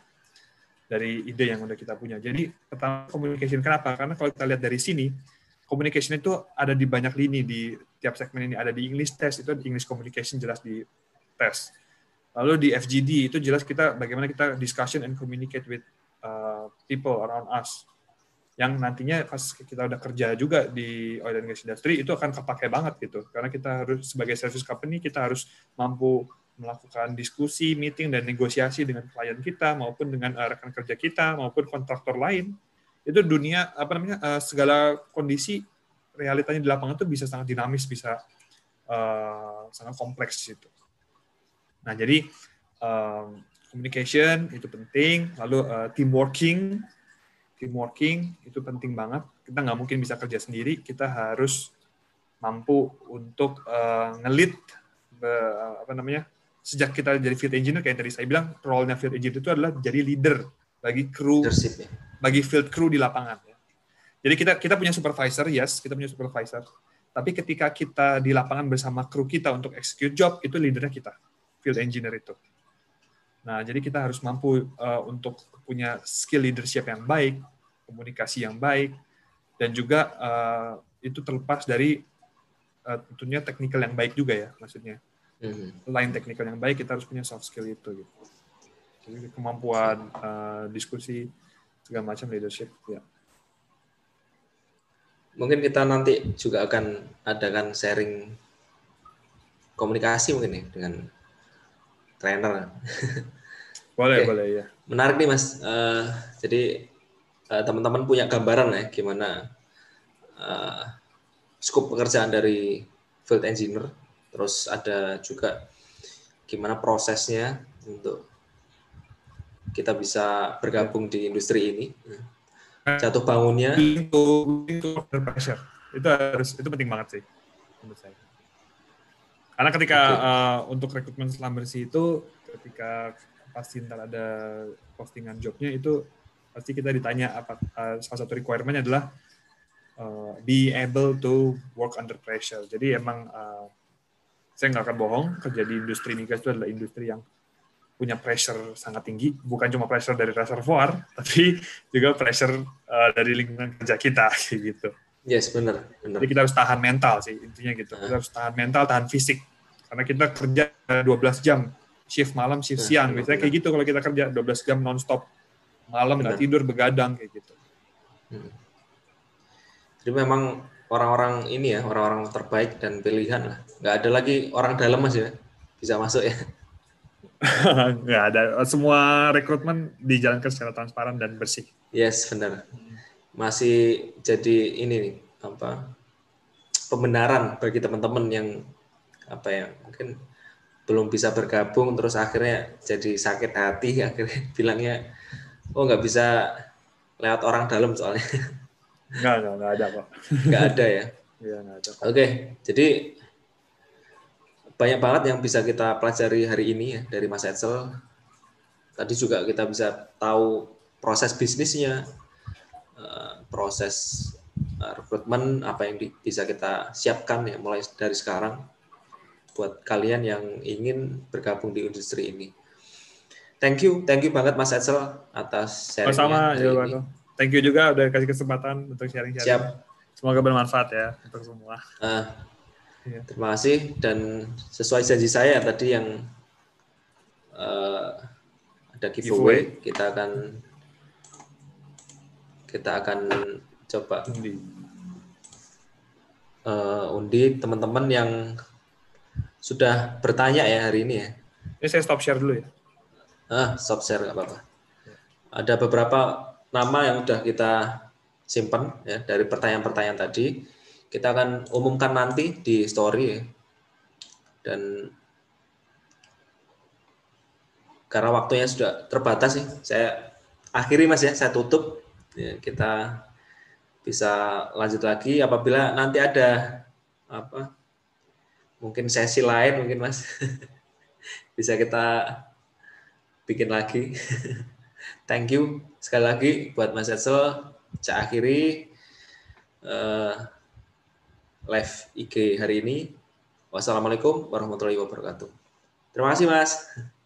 dari ide yang udah kita punya. Jadi pertama communication kenapa? Karena kalau kita lihat dari sini communication itu ada di banyak lini. Di tiap segmen ini ada di English test itu English communication jelas di tes Lalu di FGD itu jelas kita bagaimana kita discussion and communicate with uh, people around us. Yang nantinya pas kita udah kerja juga di oil and gas industry itu akan kepake banget gitu. Karena kita harus sebagai service company kita harus mampu melakukan diskusi, meeting dan negosiasi dengan klien kita maupun dengan uh, rekan kerja kita maupun kontraktor lain. Itu dunia apa namanya uh, segala kondisi realitanya di lapangan itu bisa sangat dinamis, bisa uh, sangat kompleks gitu. Nah, jadi um, communication itu penting, lalu uh, team working, team working itu penting banget. Kita nggak mungkin bisa kerja sendiri, kita harus mampu untuk uh, ngelit uh, apa namanya sejak kita jadi field engineer kayak tadi saya bilang role-nya field engineer itu adalah jadi leader bagi kru ya. bagi field crew di lapangan ya. Jadi kita kita punya supervisor, yes, kita punya supervisor. Tapi ketika kita di lapangan bersama kru kita untuk execute job, itu leadernya kita field engineer itu. Nah, jadi kita harus mampu uh, untuk punya skill leadership yang baik, komunikasi yang baik, dan juga uh, itu terlepas dari uh, tentunya teknikal yang baik juga ya, maksudnya. Mm-hmm. Selain teknikal yang baik, kita harus punya soft skill itu. Gitu. Jadi kemampuan uh, diskusi segala macam leadership, ya. Mungkin kita nanti juga akan adakan sharing komunikasi mungkin ya dengan trainer. Boleh, Oke. boleh ya. Menarik nih Mas. Eh, jadi eh, teman-teman punya gambaran ya gimana eh, skop pekerjaan dari field engineer. Terus ada juga gimana prosesnya untuk kita bisa bergabung di industri ini. Jatuh bangunnya, under pressure. Itu harus itu penting banget sih menurut saya. Karena ketika Oke. uh, untuk rekrutmen selam bersih itu ketika pasti ntar ada postingan jobnya itu pasti kita ditanya apa uh, salah satu requirement adalah uh, be able to work under pressure. Jadi emang uh, saya nggak akan bohong kerja di industri migas itu adalah industri yang punya pressure sangat tinggi, bukan cuma pressure dari reservoir, tapi juga pressure uh, dari lingkungan kerja kita kayak gitu. yes benar, benar. Jadi kita harus tahan mental sih intinya gitu. Kita harus tahan mental, tahan fisik. Karena kita kerja 12 jam, shift malam, shift Nah, siang. benar, Biasanya kayak gitu kalau kita kerja 12 jam nonstop. Malam nggak tidur, begadang kayak gitu. Hmm. Jadi memang orang-orang ini ya orang-orang terbaik dan pilihan lah. Nggak ada lagi orang dalam mas ya bisa masuk ya. nggak ada. Semua rekrutmen dijalankan secara transparan dan bersih. Yes benar. Masih jadi ini nih apa pembenaran bagi teman-teman yang apa ya mungkin belum bisa bergabung terus akhirnya jadi sakit hati akhirnya bilangnya oh nggak bisa lewat orang dalam soalnya Nggak, nggak, nggak ada kok. nggak ada ya. Iya, nggak ada kok. Oke, jadi banyak banget yang bisa kita pelajari hari ini ya dari Mas Edsel. Tadi juga kita bisa tahu proses bisnisnya, eh, proses eh, rekrutmen, apa yang bisa kita siapkan ya mulai dari sekarang buat kalian yang ingin bergabung di industri ini. Thank you, thank you banget Mas Edsel atas sharingnya hari ya. Thank you juga udah kasih kesempatan untuk sharing-sharing. Siap. Semoga bermanfaat ya untuk semua. Ah, Iya. terima kasih dan sesuai janji saya tadi yang eh, ada giveaway, kita akan kita akan coba Undi. eh, undi teman-teman yang sudah bertanya ya hari ini ya. Ini saya stop share dulu ya. Ah, stop share nggak apa-apa. Ada beberapa nama yang sudah kita simpan ya dari pertanyaan-pertanyaan tadi. Kita akan umumkan nanti di story ya. Dan karena waktunya sudah terbatas sih, saya akhiri Mas ya, saya tutup. Ya, kita bisa lanjut lagi apabila nanti ada apa mungkin sesi lain mungkin Mas bisa kita bikin lagi. Thank you sekali lagi buat Mas Edsel. Saya akhiri eh, live IG hari ini. Wassalamualaikum warahmatullahi wabarakatuh. Terima kasih Mas.